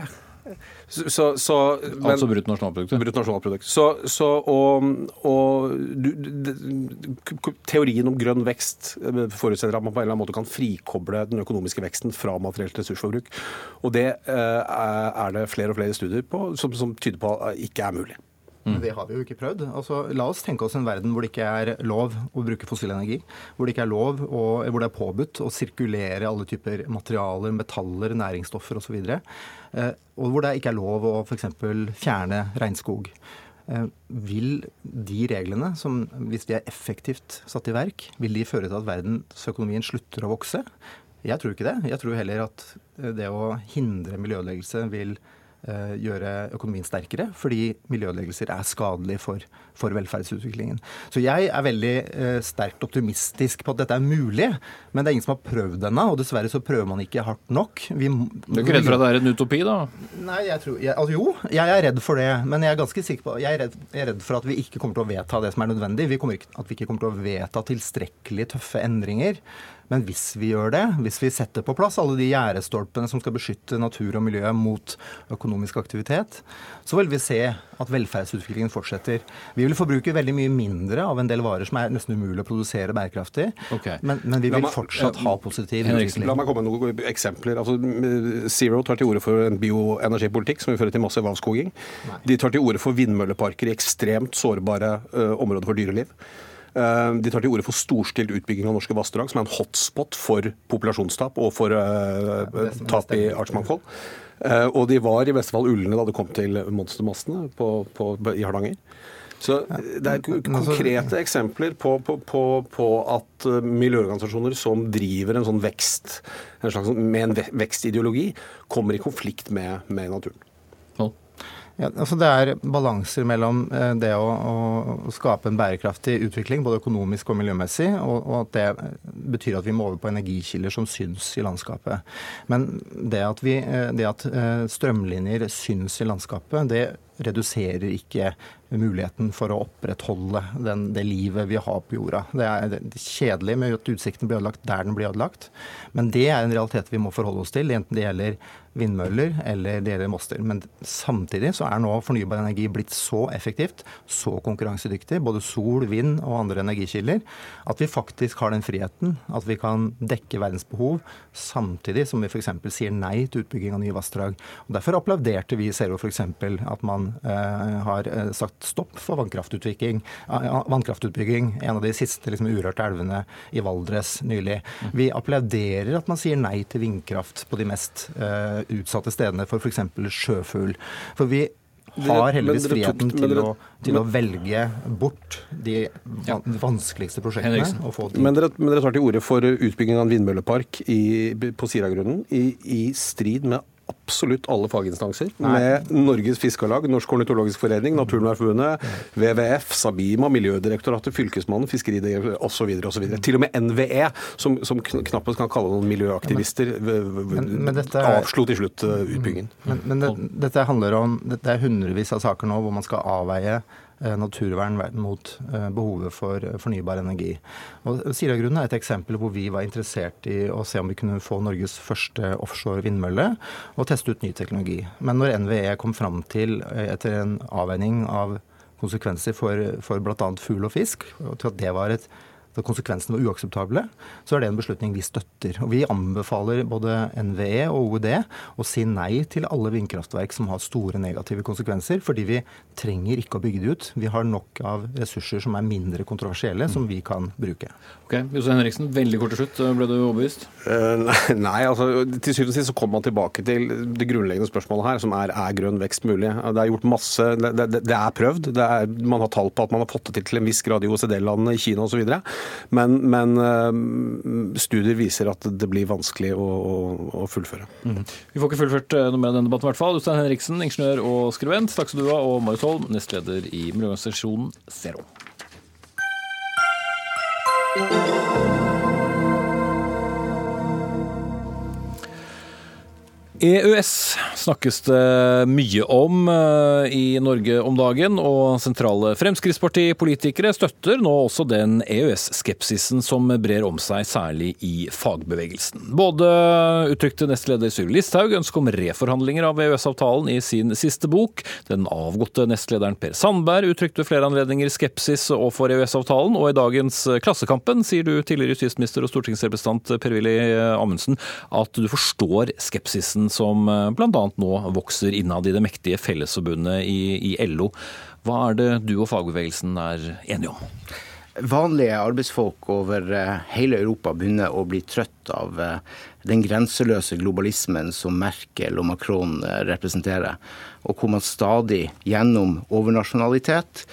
Så, så, men, altså bruttonasjonalproduktet? Bruttonasjonalprodukt. Så, så og, og du, de, teorien om grønn vekst eh, forutsetter at man på en eller annen måte kan frikoble den økonomiske veksten fra materielt ressursforbruk. Og det eh, er det flere og flere studier på som, som tyder på at ikke er mulig. Mm. Det har vi jo ikke prøvd. Altså, la oss tenke oss en verden hvor det ikke er lov å bruke fossil energi. Hvor det ikke er lov, og hvor det er påbudt å sirkulere alle typer materialer, metaller, næringsstoffer osv. Eh, og hvor det ikke er lov å f.eks. fjerne regnskog. Eh, vil de reglene, som hvis de er effektivt satt i verk, vil de føre til at verdensøkonomien slutter å vokse? Jeg tror ikke det. Jeg tror heller at det å hindre miljøødeleggelse vil Eh, gjøre økonomien sterkere, fordi miljøødeleggelser er skadelig for, for, velferdsutviklingen. Så jeg er veldig eh, sterkt optimistisk på at dette er mulig, men det er ingen som har prøvd ennå. Og dessverre så prøver man ikke hardt nok. Vi, du er ikke redd for at det er en utopi, da? Nei, jeg tror, jeg, altså, Jo, jeg er redd for det. Men jeg er ganske sikker på, jeg er, redd, jeg er redd for at vi ikke kommer til å vedta det som er nødvendig. Vi kommer, at vi ikke kommer til å vedta tilstrekkelig tøffe endringer men hvis vi gjør det, hvis vi setter på plass alle de gjerdestolpene som skal beskytte natur og miljø mot økonomisk aktivitet, så vil vi se at velferdsutviklingen fortsetter. Vi vil forbruke veldig mye mindre av en del varer som er nesten umulig å produsere bærekraftig, okay. men, men, vi vil meg, fortsatt ha positiv utvikling. La meg komme med noen eksempler. Altså, Zero tar til orde for en bioenergipolitikk som vil føre til massiv avskoging. De tar til orde for vindmølleparker i ekstremt sårbare uh, områder for dyreliv. Eh, de tar til orde for storstilt utbygging av norske vassdrag, som er en hotspot for populasjonstap og for uh, tap i artsmangfold. Uh, og de var i Vestfold ulne da det kom til monstermassene på, på, i Hardanger. Så Det er altså- konkrete eksempler på, på, på, på, at miljøorganisasjoner som driver en sånn vekst, en slags, med en vekstideologi, kommer i konflikt med, med naturen. Ja, altså det er balanser mellom eh, det å, å, skape en bærekraftig utvikling, både økonomisk og miljømessig, og, og, at det betyr at vi må over på energikilder som syns i landskapet. Men det at, vi, eh, det at eh, strømlinjer syns i landskapet, det reduserer ikke muligheten for å opprettholde den, det livet vi har på jorda. Det er kjedelig med at utsikten blir ødelagt der den blir ødelagt, men det er en realitet vi må forholde oss til, enten det gjelder vindmøller eller det gjelder moster. Men samtidig så er nå fornybar energi blitt så effektivt, så konkurransedyktig, både sol, vind og andre energikilder, at vi faktisk har den friheten at vi kan dekke verdens behov, samtidig som vi f.eks. sier nei til utbygging av nye vassdrag. Og Derfor applauderte vi i Zero f.eks. at man eh, har eh, sagt stopp for vannkraftutbygging, vannkraftutbygging en av de siste liksom, urørte elvene i Valdres nylig. Vi applauderer at man sier nei til vindkraft på de mest eh, utsatte stedene for f.eks. sjøfugl. For vi har heldigvis friheten til, å, til å, velge bort de vanskeligste prosjektene. Men dere, men dere tar til orde for utbygging av en vindmøllepark i, på Siragrunnen i, i strid med absolutt alle faginstanser. Nei. Med Norges Fiskarlag, Norsk ornitologisk forening, Naturvernforbundet, WWF, Sabima, Miljødirektoratet, Fylkesmannen, Fiskeridirektoratet osv. osv. Til og med NVE, som, som knappest kan kalle noen miljøaktivister, men, men dette, avslo til slutt uh, utbyggingen. Men, men det, dette handler om, det er hundrevis av saker nå hvor man skal avveie Eh, naturvern mot eh, behovet for eh, fornybar energi. Og Siragrunnen er et eksempel hvor vi var interessert i å se om vi kunne få Norges første offshore vindmølle og teste ut ny teknologi. Men når NVE kom fram til, etter en avveining av konsekvenser for, for bl.a. fugl og fisk, og til at det var et at konsekvensene var uakseptable, så er det en beslutning vi støtter. Og Vi anbefaler både NVE og OED å si nei til alle vindkraftverk som har store negative konsekvenser, fordi vi trenger ikke å bygge det ut. Vi har nok av ressurser som er mindre kontroversielle, som vi kan bruke. Ok, Jose Henriksen, veldig kort til slutt. Ble du overbevist? Uh, nei, altså til syvende og sist så kommer man tilbake til det grunnleggende spørsmålet her, som er er grønn vekst mulig. Det er gjort masse, det, det, det er prøvd. Det er, man har tall på at man har fått det til til en viss grad i OECD-landene, i Kina osv. Men, men uh, studier viser at det blir vanskelig å, å, å fullføre. Mm. Vi får ikke fullført noe med denne debatten i hvert fall. Jostein Henriksen, ingeniør og skribent. Takk skal du ha. Og Marius Holm, nestleder i miljøorganisasjonen Zero. EØS snakkes det mye om eh, i Norge om dagen, og sentrale Fremskrittspartipolitikere støtter nå også den EØS-skepsisen som brer om seg, særlig i fagbevegelsen. Både uttrykte nestleder Sylvi Listhaug ønske om reforhandlinger av EØS-avtalen i sin siste bok. Den avgåtte nestlederen Per Sandberg uttrykte flere anledninger skepsis overfor EØS-avtalen, og i dagens Klassekampen sier du tidligere justisminister og stortingsrepresentant Per-Willy Amundsen at du forstår skepsisen som eh, bl.a. nå vokser innad i det mektige Fellesforbundet i, i LO. Hva er det du og fagbevegelsen er enige om? Vanlige arbeidsfolk over eh, hele Europa begynner å bli trøtt av eh, den grenseløse globalismen som Merkel og Macron representerer, og hvor man stadig gjennom overnasjonalitet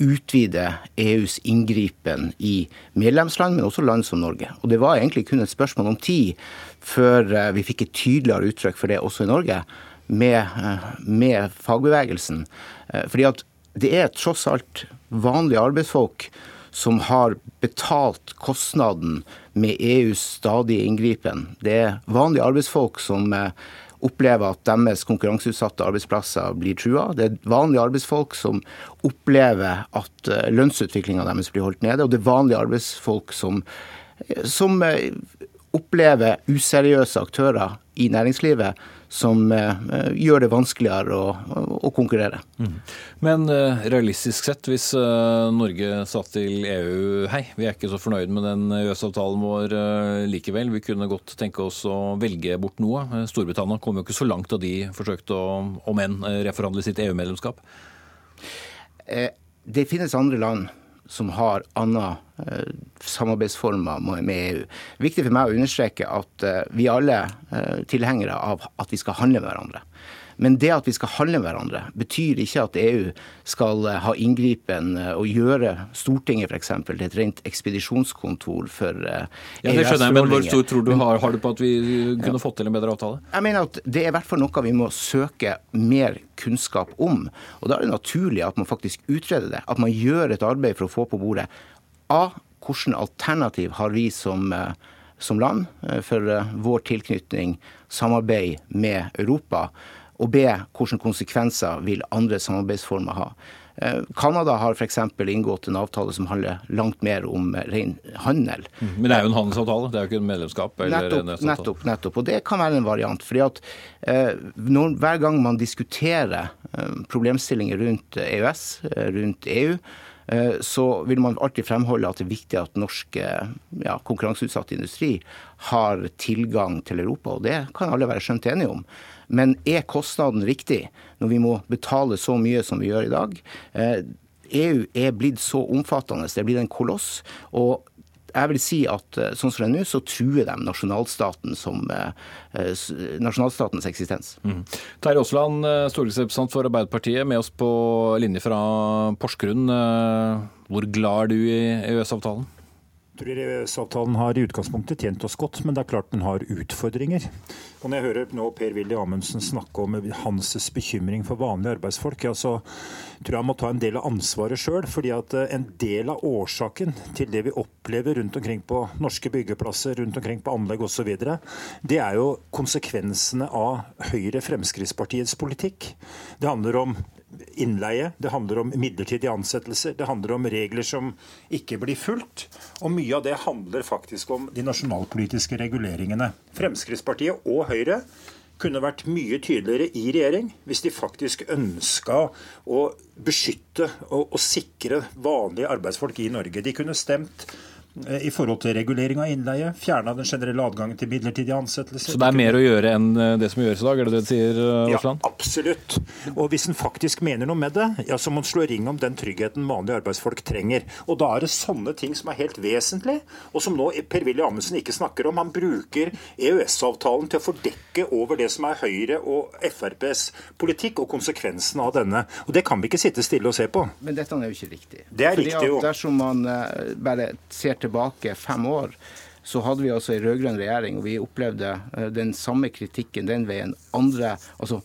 utvider EUs inngripen i medlemsland, men også land som Norge. Og Det var egentlig kun et spørsmål om tid før eh, vi fikk et tydeligere uttrykk for det også i Norge, med, eh, med fagbevegelsen. Eh, fordi at det er tross alt vanlige arbeidsfolk som har betalt kostnaden med EUs stadige inngripen. Det er vanlige arbeidsfolk som opplever at deres konkurranseutsatte arbeidsplasser blir trua. Det er vanlige arbeidsfolk som opplever at lønnsutviklinga deres blir holdt nede. Og det er vanlige arbeidsfolk som, som opplever useriøse aktører i næringslivet som uh, gjør det vanskeligere å, å konkurrere. Mm. Men uh, realistisk sett, hvis uh, Norge sa til EU hei, vi er ikke så fornøyd med den EØS-avtalen vår likevel, vi kunne godt tenke oss å velge bort noe. Storbritannia kom jo ikke så langt da de forsøkte å, om enn, reforhandle sitt EU-medlemskap. Det finnes andre land som har andre eh, samarbeidsformer med EU. Viktig for meg å understreke at eh, vi alle eh, tilhengere av at vi skal handle med hverandre. Men det at vi skal handle med hverandre, betyr ikke at EU skal eh, ha inngripen eh, og gjøre Stortinget f.eks. til et rent ekspedisjonskontor for EØS-forordninger. Eh, ja, det skjønner jeg, men Hvor stor tror du har, har, du på at vi kunne fått til en bedre avtale? Jeg mener at Det er i hvert fall noe vi må søke mer kunnskap om. Og Da er det naturlig at man faktisk utreder det. At man gjør et arbeid for å få på bordet A. Hvilke alternativ har vi som som land for vår tilknytning, samarbeid med Europa og B. Hvilke konsekvenser vil andre samarbeidsformer ha? Eh, Canada har f.eks. inngått en avtale som handler langt mer om ren handel. Mm, men det er jo en handelsavtale, det er jo ikke en medlemskap? nettopp, nettopp, nettopp. Og det kan være en variant. fordi at eh, når, Hver gang man diskuterer eh, problemstillinger rundt EØS, rundt EU, så vil man alltid fremholde at det er viktig at norsk ja, konkurranseutsatt industri har tilgang til Europa. Og det kan alle være skjønt enige om. Men er kostnaden riktig når vi må betale så mye som vi gjør i dag? EU eh, e er blitt så omfattende, det er blitt en koloss. og jeg vil si at eh, sånn som det er nå, så truer de nasjonalstaten som, eh, nasjonalstatens eksistens. Mm. Terje Aasland, stortingsrepresentant for Arbeiderpartiet, med oss på linje fra Porsgrunn. Hvor glad er du i EØS-avtalen? Tror EØS-avtalen har i utgangspunktet tjent oss godt, men det er klart den har utfordringer. Og Når jeg hører nå Per-Willy Amundsen snakke om hans bekymring for vanlige arbeidsfolk, ja, så tror jeg han må ta en del av ansvaret sjøl. fordi at eh, en del av årsaken til det vi opplever rundt omkring på norske byggeplasser, rundt omkring på anlegg osv., det er jo konsekvensene av Høyre-Fremskrittspartiets politikk. Det handler om innleie, det handler om midlertidige ansettelser, det handler om regler som ikke blir fulgt. Og mye av det handler faktisk om de nasjonalpolitiske reguleringene. Fremskrittspartiet og Høyre kunne vært mye tydeligere i regjering hvis de faktisk ønska å beskytte og, og sikre vanlige arbeidsfolk i Norge. De kunne stemt i forhold til regulering av innleie. Fjerna den generelle adgangen til midlertidige ansettelser. Så det er mer å gjøre enn eh, det som gjøres i dag, er det det du sier, eh, Aasland? Ja, absolutt. Og hvis en faktisk mener noe med det, ja, så må en slå ring om den tryggheten vanlige arbeidsfolk trenger. Og da er det sånne ting som er helt vesentlig, og som nå Per-Willy Amundsen ikke snakker om. Han bruker EØS-avtalen til å fordekke over det som er Høyre og FrPs politikk, og konsekvensen av denne. Og det kan vi ikke sitte stille og se på. Men dette er jo ikke riktig. Det er Fordi riktig, jo. Dersom man eh, bare ser tilbake fem år, så hadde vi altså en rød-grønn regjering, og vi opplevde eh, den samme kritikken den veien. andre, altså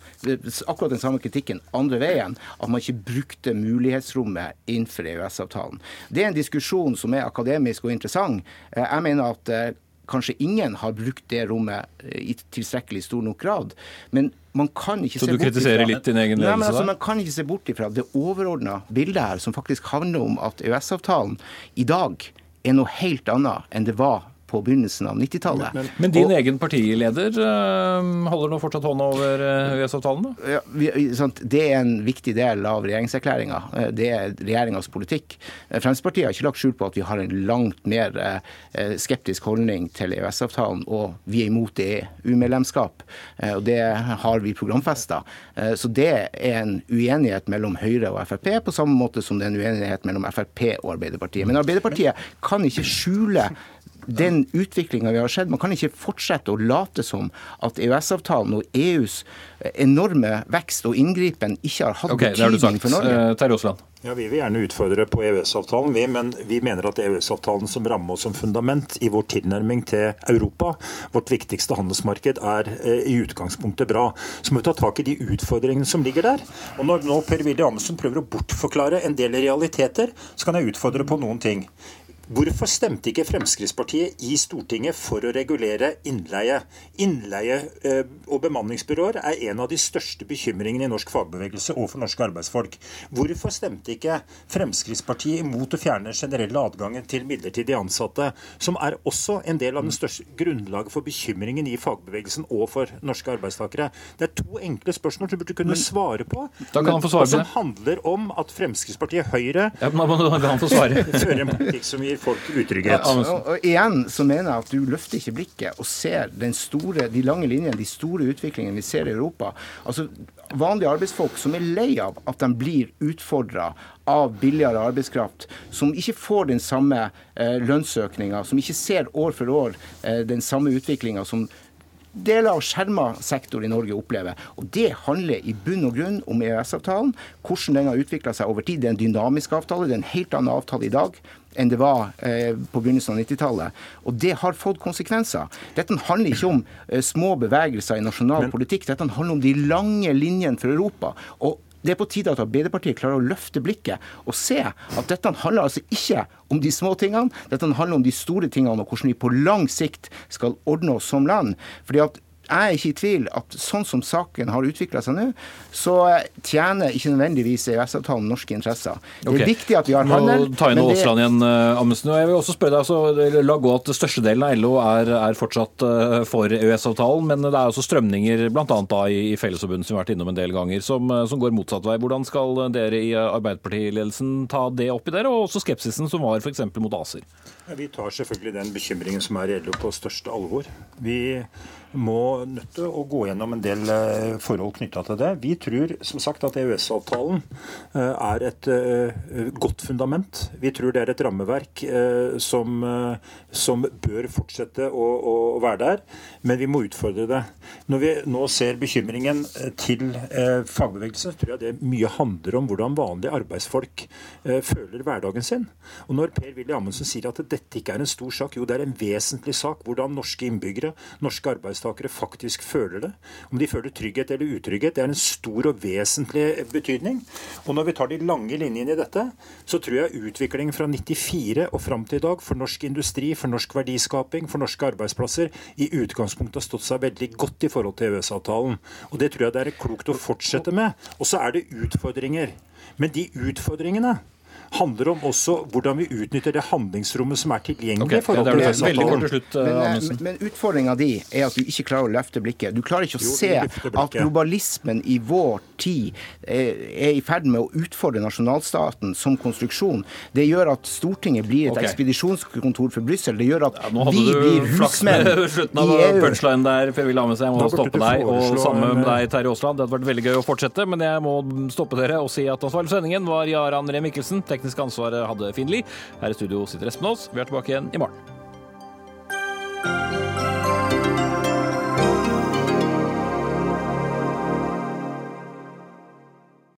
Akkurat den samme kritikken andre veien, at man ikke brukte mulighetsrommet innenfor EØS-avtalen. Det er en diskusjon som er akademisk og interessant. Eh, Jeg mener at eh, kanskje ingen har brukt det rommet i tilstrekkelig stor nok grad. Men man kan ikke Så se du bort kritiserer ifra- litt din egen Nei, men altså. Man kan ikke se bort ifra det overordna bildet her, som faktisk handler om at EØS-avtalen i dag er noe helt annet enn det var på begynnelsen av 90-tallet. Men din egen partileder eh, holder nå fortsatt hånda over eh, EØS-avtalen? da? Ja, vi, sant? Det er en viktig del av regjeringserklæringa. Eh, Det er regjeringas politikk. Fremskrittspartiet har ikke lagt skjul på at vi har en langt mer skeptisk holdning til EØS-avtalen, og vi er imot EU-medlemskap. Og det har vi programfesta. Så det er en uenighet mellom Høyre og Frp, på samme måte som det er en uenighet mellom Frp og Arbeiderpartiet. Men Arbeiderpartiet kan ikke skjule den utviklinga vi har sett. Man kan ikke fortsette å late som at EØS-avtalen og EUs enorme vekst og inngripen ikke har hatt Ok, det har du betydning sagt. for Norge. Uh, Terje Aasland. Ja, Vi vil gjerne utfordre på EØS-avtalen, vi, men vi mener at EØS-avtalen som ramme og som fundament i vår tilnærming til Europa, vårt viktigste handelsmarked, er eh, i utgangspunktet bra. Så må vi ta tak i de utfordringene som ligger der. Og Når nå Per-Willy Amundsen prøver å bortforklare en del realiteter, så kan jeg utfordre på noen ting. Hvorfor stemte ikke Fremskrittspartiet i Stortinget for å regulere innleie? Innleie eh, og bemanningsbyråer er en av de største bekymringene i norsk fagbevegelse og for norske arbeidsfolk. Hvorfor stemte ikke Fremskrittspartiet imot å fjerne generelle adgangen til midlertidig ansatte, som er også en del av den største grunnlaget for bekymringen i fagbevegelsen og for norske arbeidstakere? Det er to enkle spørsmål som du burde kunne svare på. Da kan han få svare som på det. handler om at Fremskrittspartiet Høyre Ja, men da kan han få svare. fører en politikk som gir folk utrygghet. Og, og igjen så mener jeg at du løfter ikke blikket og ser den store, de lange linjene, de store utviklingene vi ser i Europa. Altså Vanlige arbeidsfolk som er lei av at de blir utfordra av billigere arbeidskraft, som ikke får den samme eh, lønnsøkninga, som ikke ser år for år eh, den samme utviklinga som deler av skjerma sektor i Norge opplever. Og Det handler i bunn og grunn om EØS-avtalen, hvordan den har utvikla seg over tid. Det er en dynamisk avtale, det er en helt annen avtale i dag enn det var eh, på begynnelsen av 90-tallet. Og det har fått konsekvenser. Dette handler ikke om eh, små bevegelser i nasjonal politikk, dette handler om de lange linjene for Europa. Og det er på tide at Arbeiderpartiet klarer å løfte blikket og se at dette handler altså ikke om de små tingene, dette handler om de store tingene og hvordan vi på lang sikt skal ordne oss som land. Fordi at jeg er ikke i tvil at sånn som saken har utvikla seg nå, så tjener ikke nødvendigvis EØS-avtalen norske interesser. Det er okay. viktig at vi har handel. Nå tar inn men det- Aasland igjen, eh, Amundsen. Og jeg vil også spørre deg, altså, La gå at størstedelen av LO er, er fortsatt eh, for EØS-avtalen, men det er også strømninger bl.a. i, i Fellesforbundet som vi har vært innom en del ganger, som, eh, som går motsatt vei. Hvordan skal dere i Arbeiderpartiledelsen ta det opp i dere, og også skepsisen som var f.eks. mot ACER? Ja, Vi tar selvfølgelig den bekymringen som er i LO på største alvor. Vi må nødt til å gå gjennom en del eh, forhold knytta til det. Vi tror som sagt at EØS-avtalen eh, er et eh, godt fundament. Vi tror det er et rammeverk som, som bør fortsette å, å være der, men vi må utfordre det. Når vi nå ser bekymringen til fagbevegelsen, tror jeg det mye handler om hvordan vanlige arbeidsfolk føler hverdagen sin. Og når Per-Willy Amundsen sier at dette ikke er en stor sak, jo det er en vesentlig sak. Hvordan norske innbyggere, norske arbeidstakere faktisk føler det. Om de føler trygghet eller utrygghet, det er en stor og vesentlig betydning. Og når vi tar de lange linjene i dette, så tror jeg utviklingen fra 94 og fram til i dag for norsk industri, for norsk verdiskaping, for norske arbeidsplasser i utgangspunktet har stått seg veldig godt i forhold til EØS-avtalen. Og det tror jeg det er klokt å fortsette med. Og så er det utfordringer. Men de utfordringene handler om også hvordan vi utnytter det handlingsrommet som er tilgjengelig. Okay, i forhold det er det det. Slutt, eh, Men, Amundsen. men, men utfordringa di er at du ikke klarer å løfte blikket. Du klarer ikke å Jo, se at globalismen i vår tid er, er i ferd med å utfordre nasjonalstaten som konstruksjon. Det gjør at Stortinget blir et okay. ekspedisjonskontor for Brussel. Det gjør at ja, vi hadde blir du flaks med husmenn slutten i av punchline der, Per-Willy Amundsen. Jeg må stoppe deg, og sammen med deg, Terje Aasland. Det hadde vært veldig gøy å fortsette, men jeg må stoppe dere og si at ansvarlig for sendingen var Jaran Ree Mikkelsen. Teknisk ansvaret hadde Finn Lie. Her i studio sitter Espen Aas. Vi er tilbake igjen i morgen.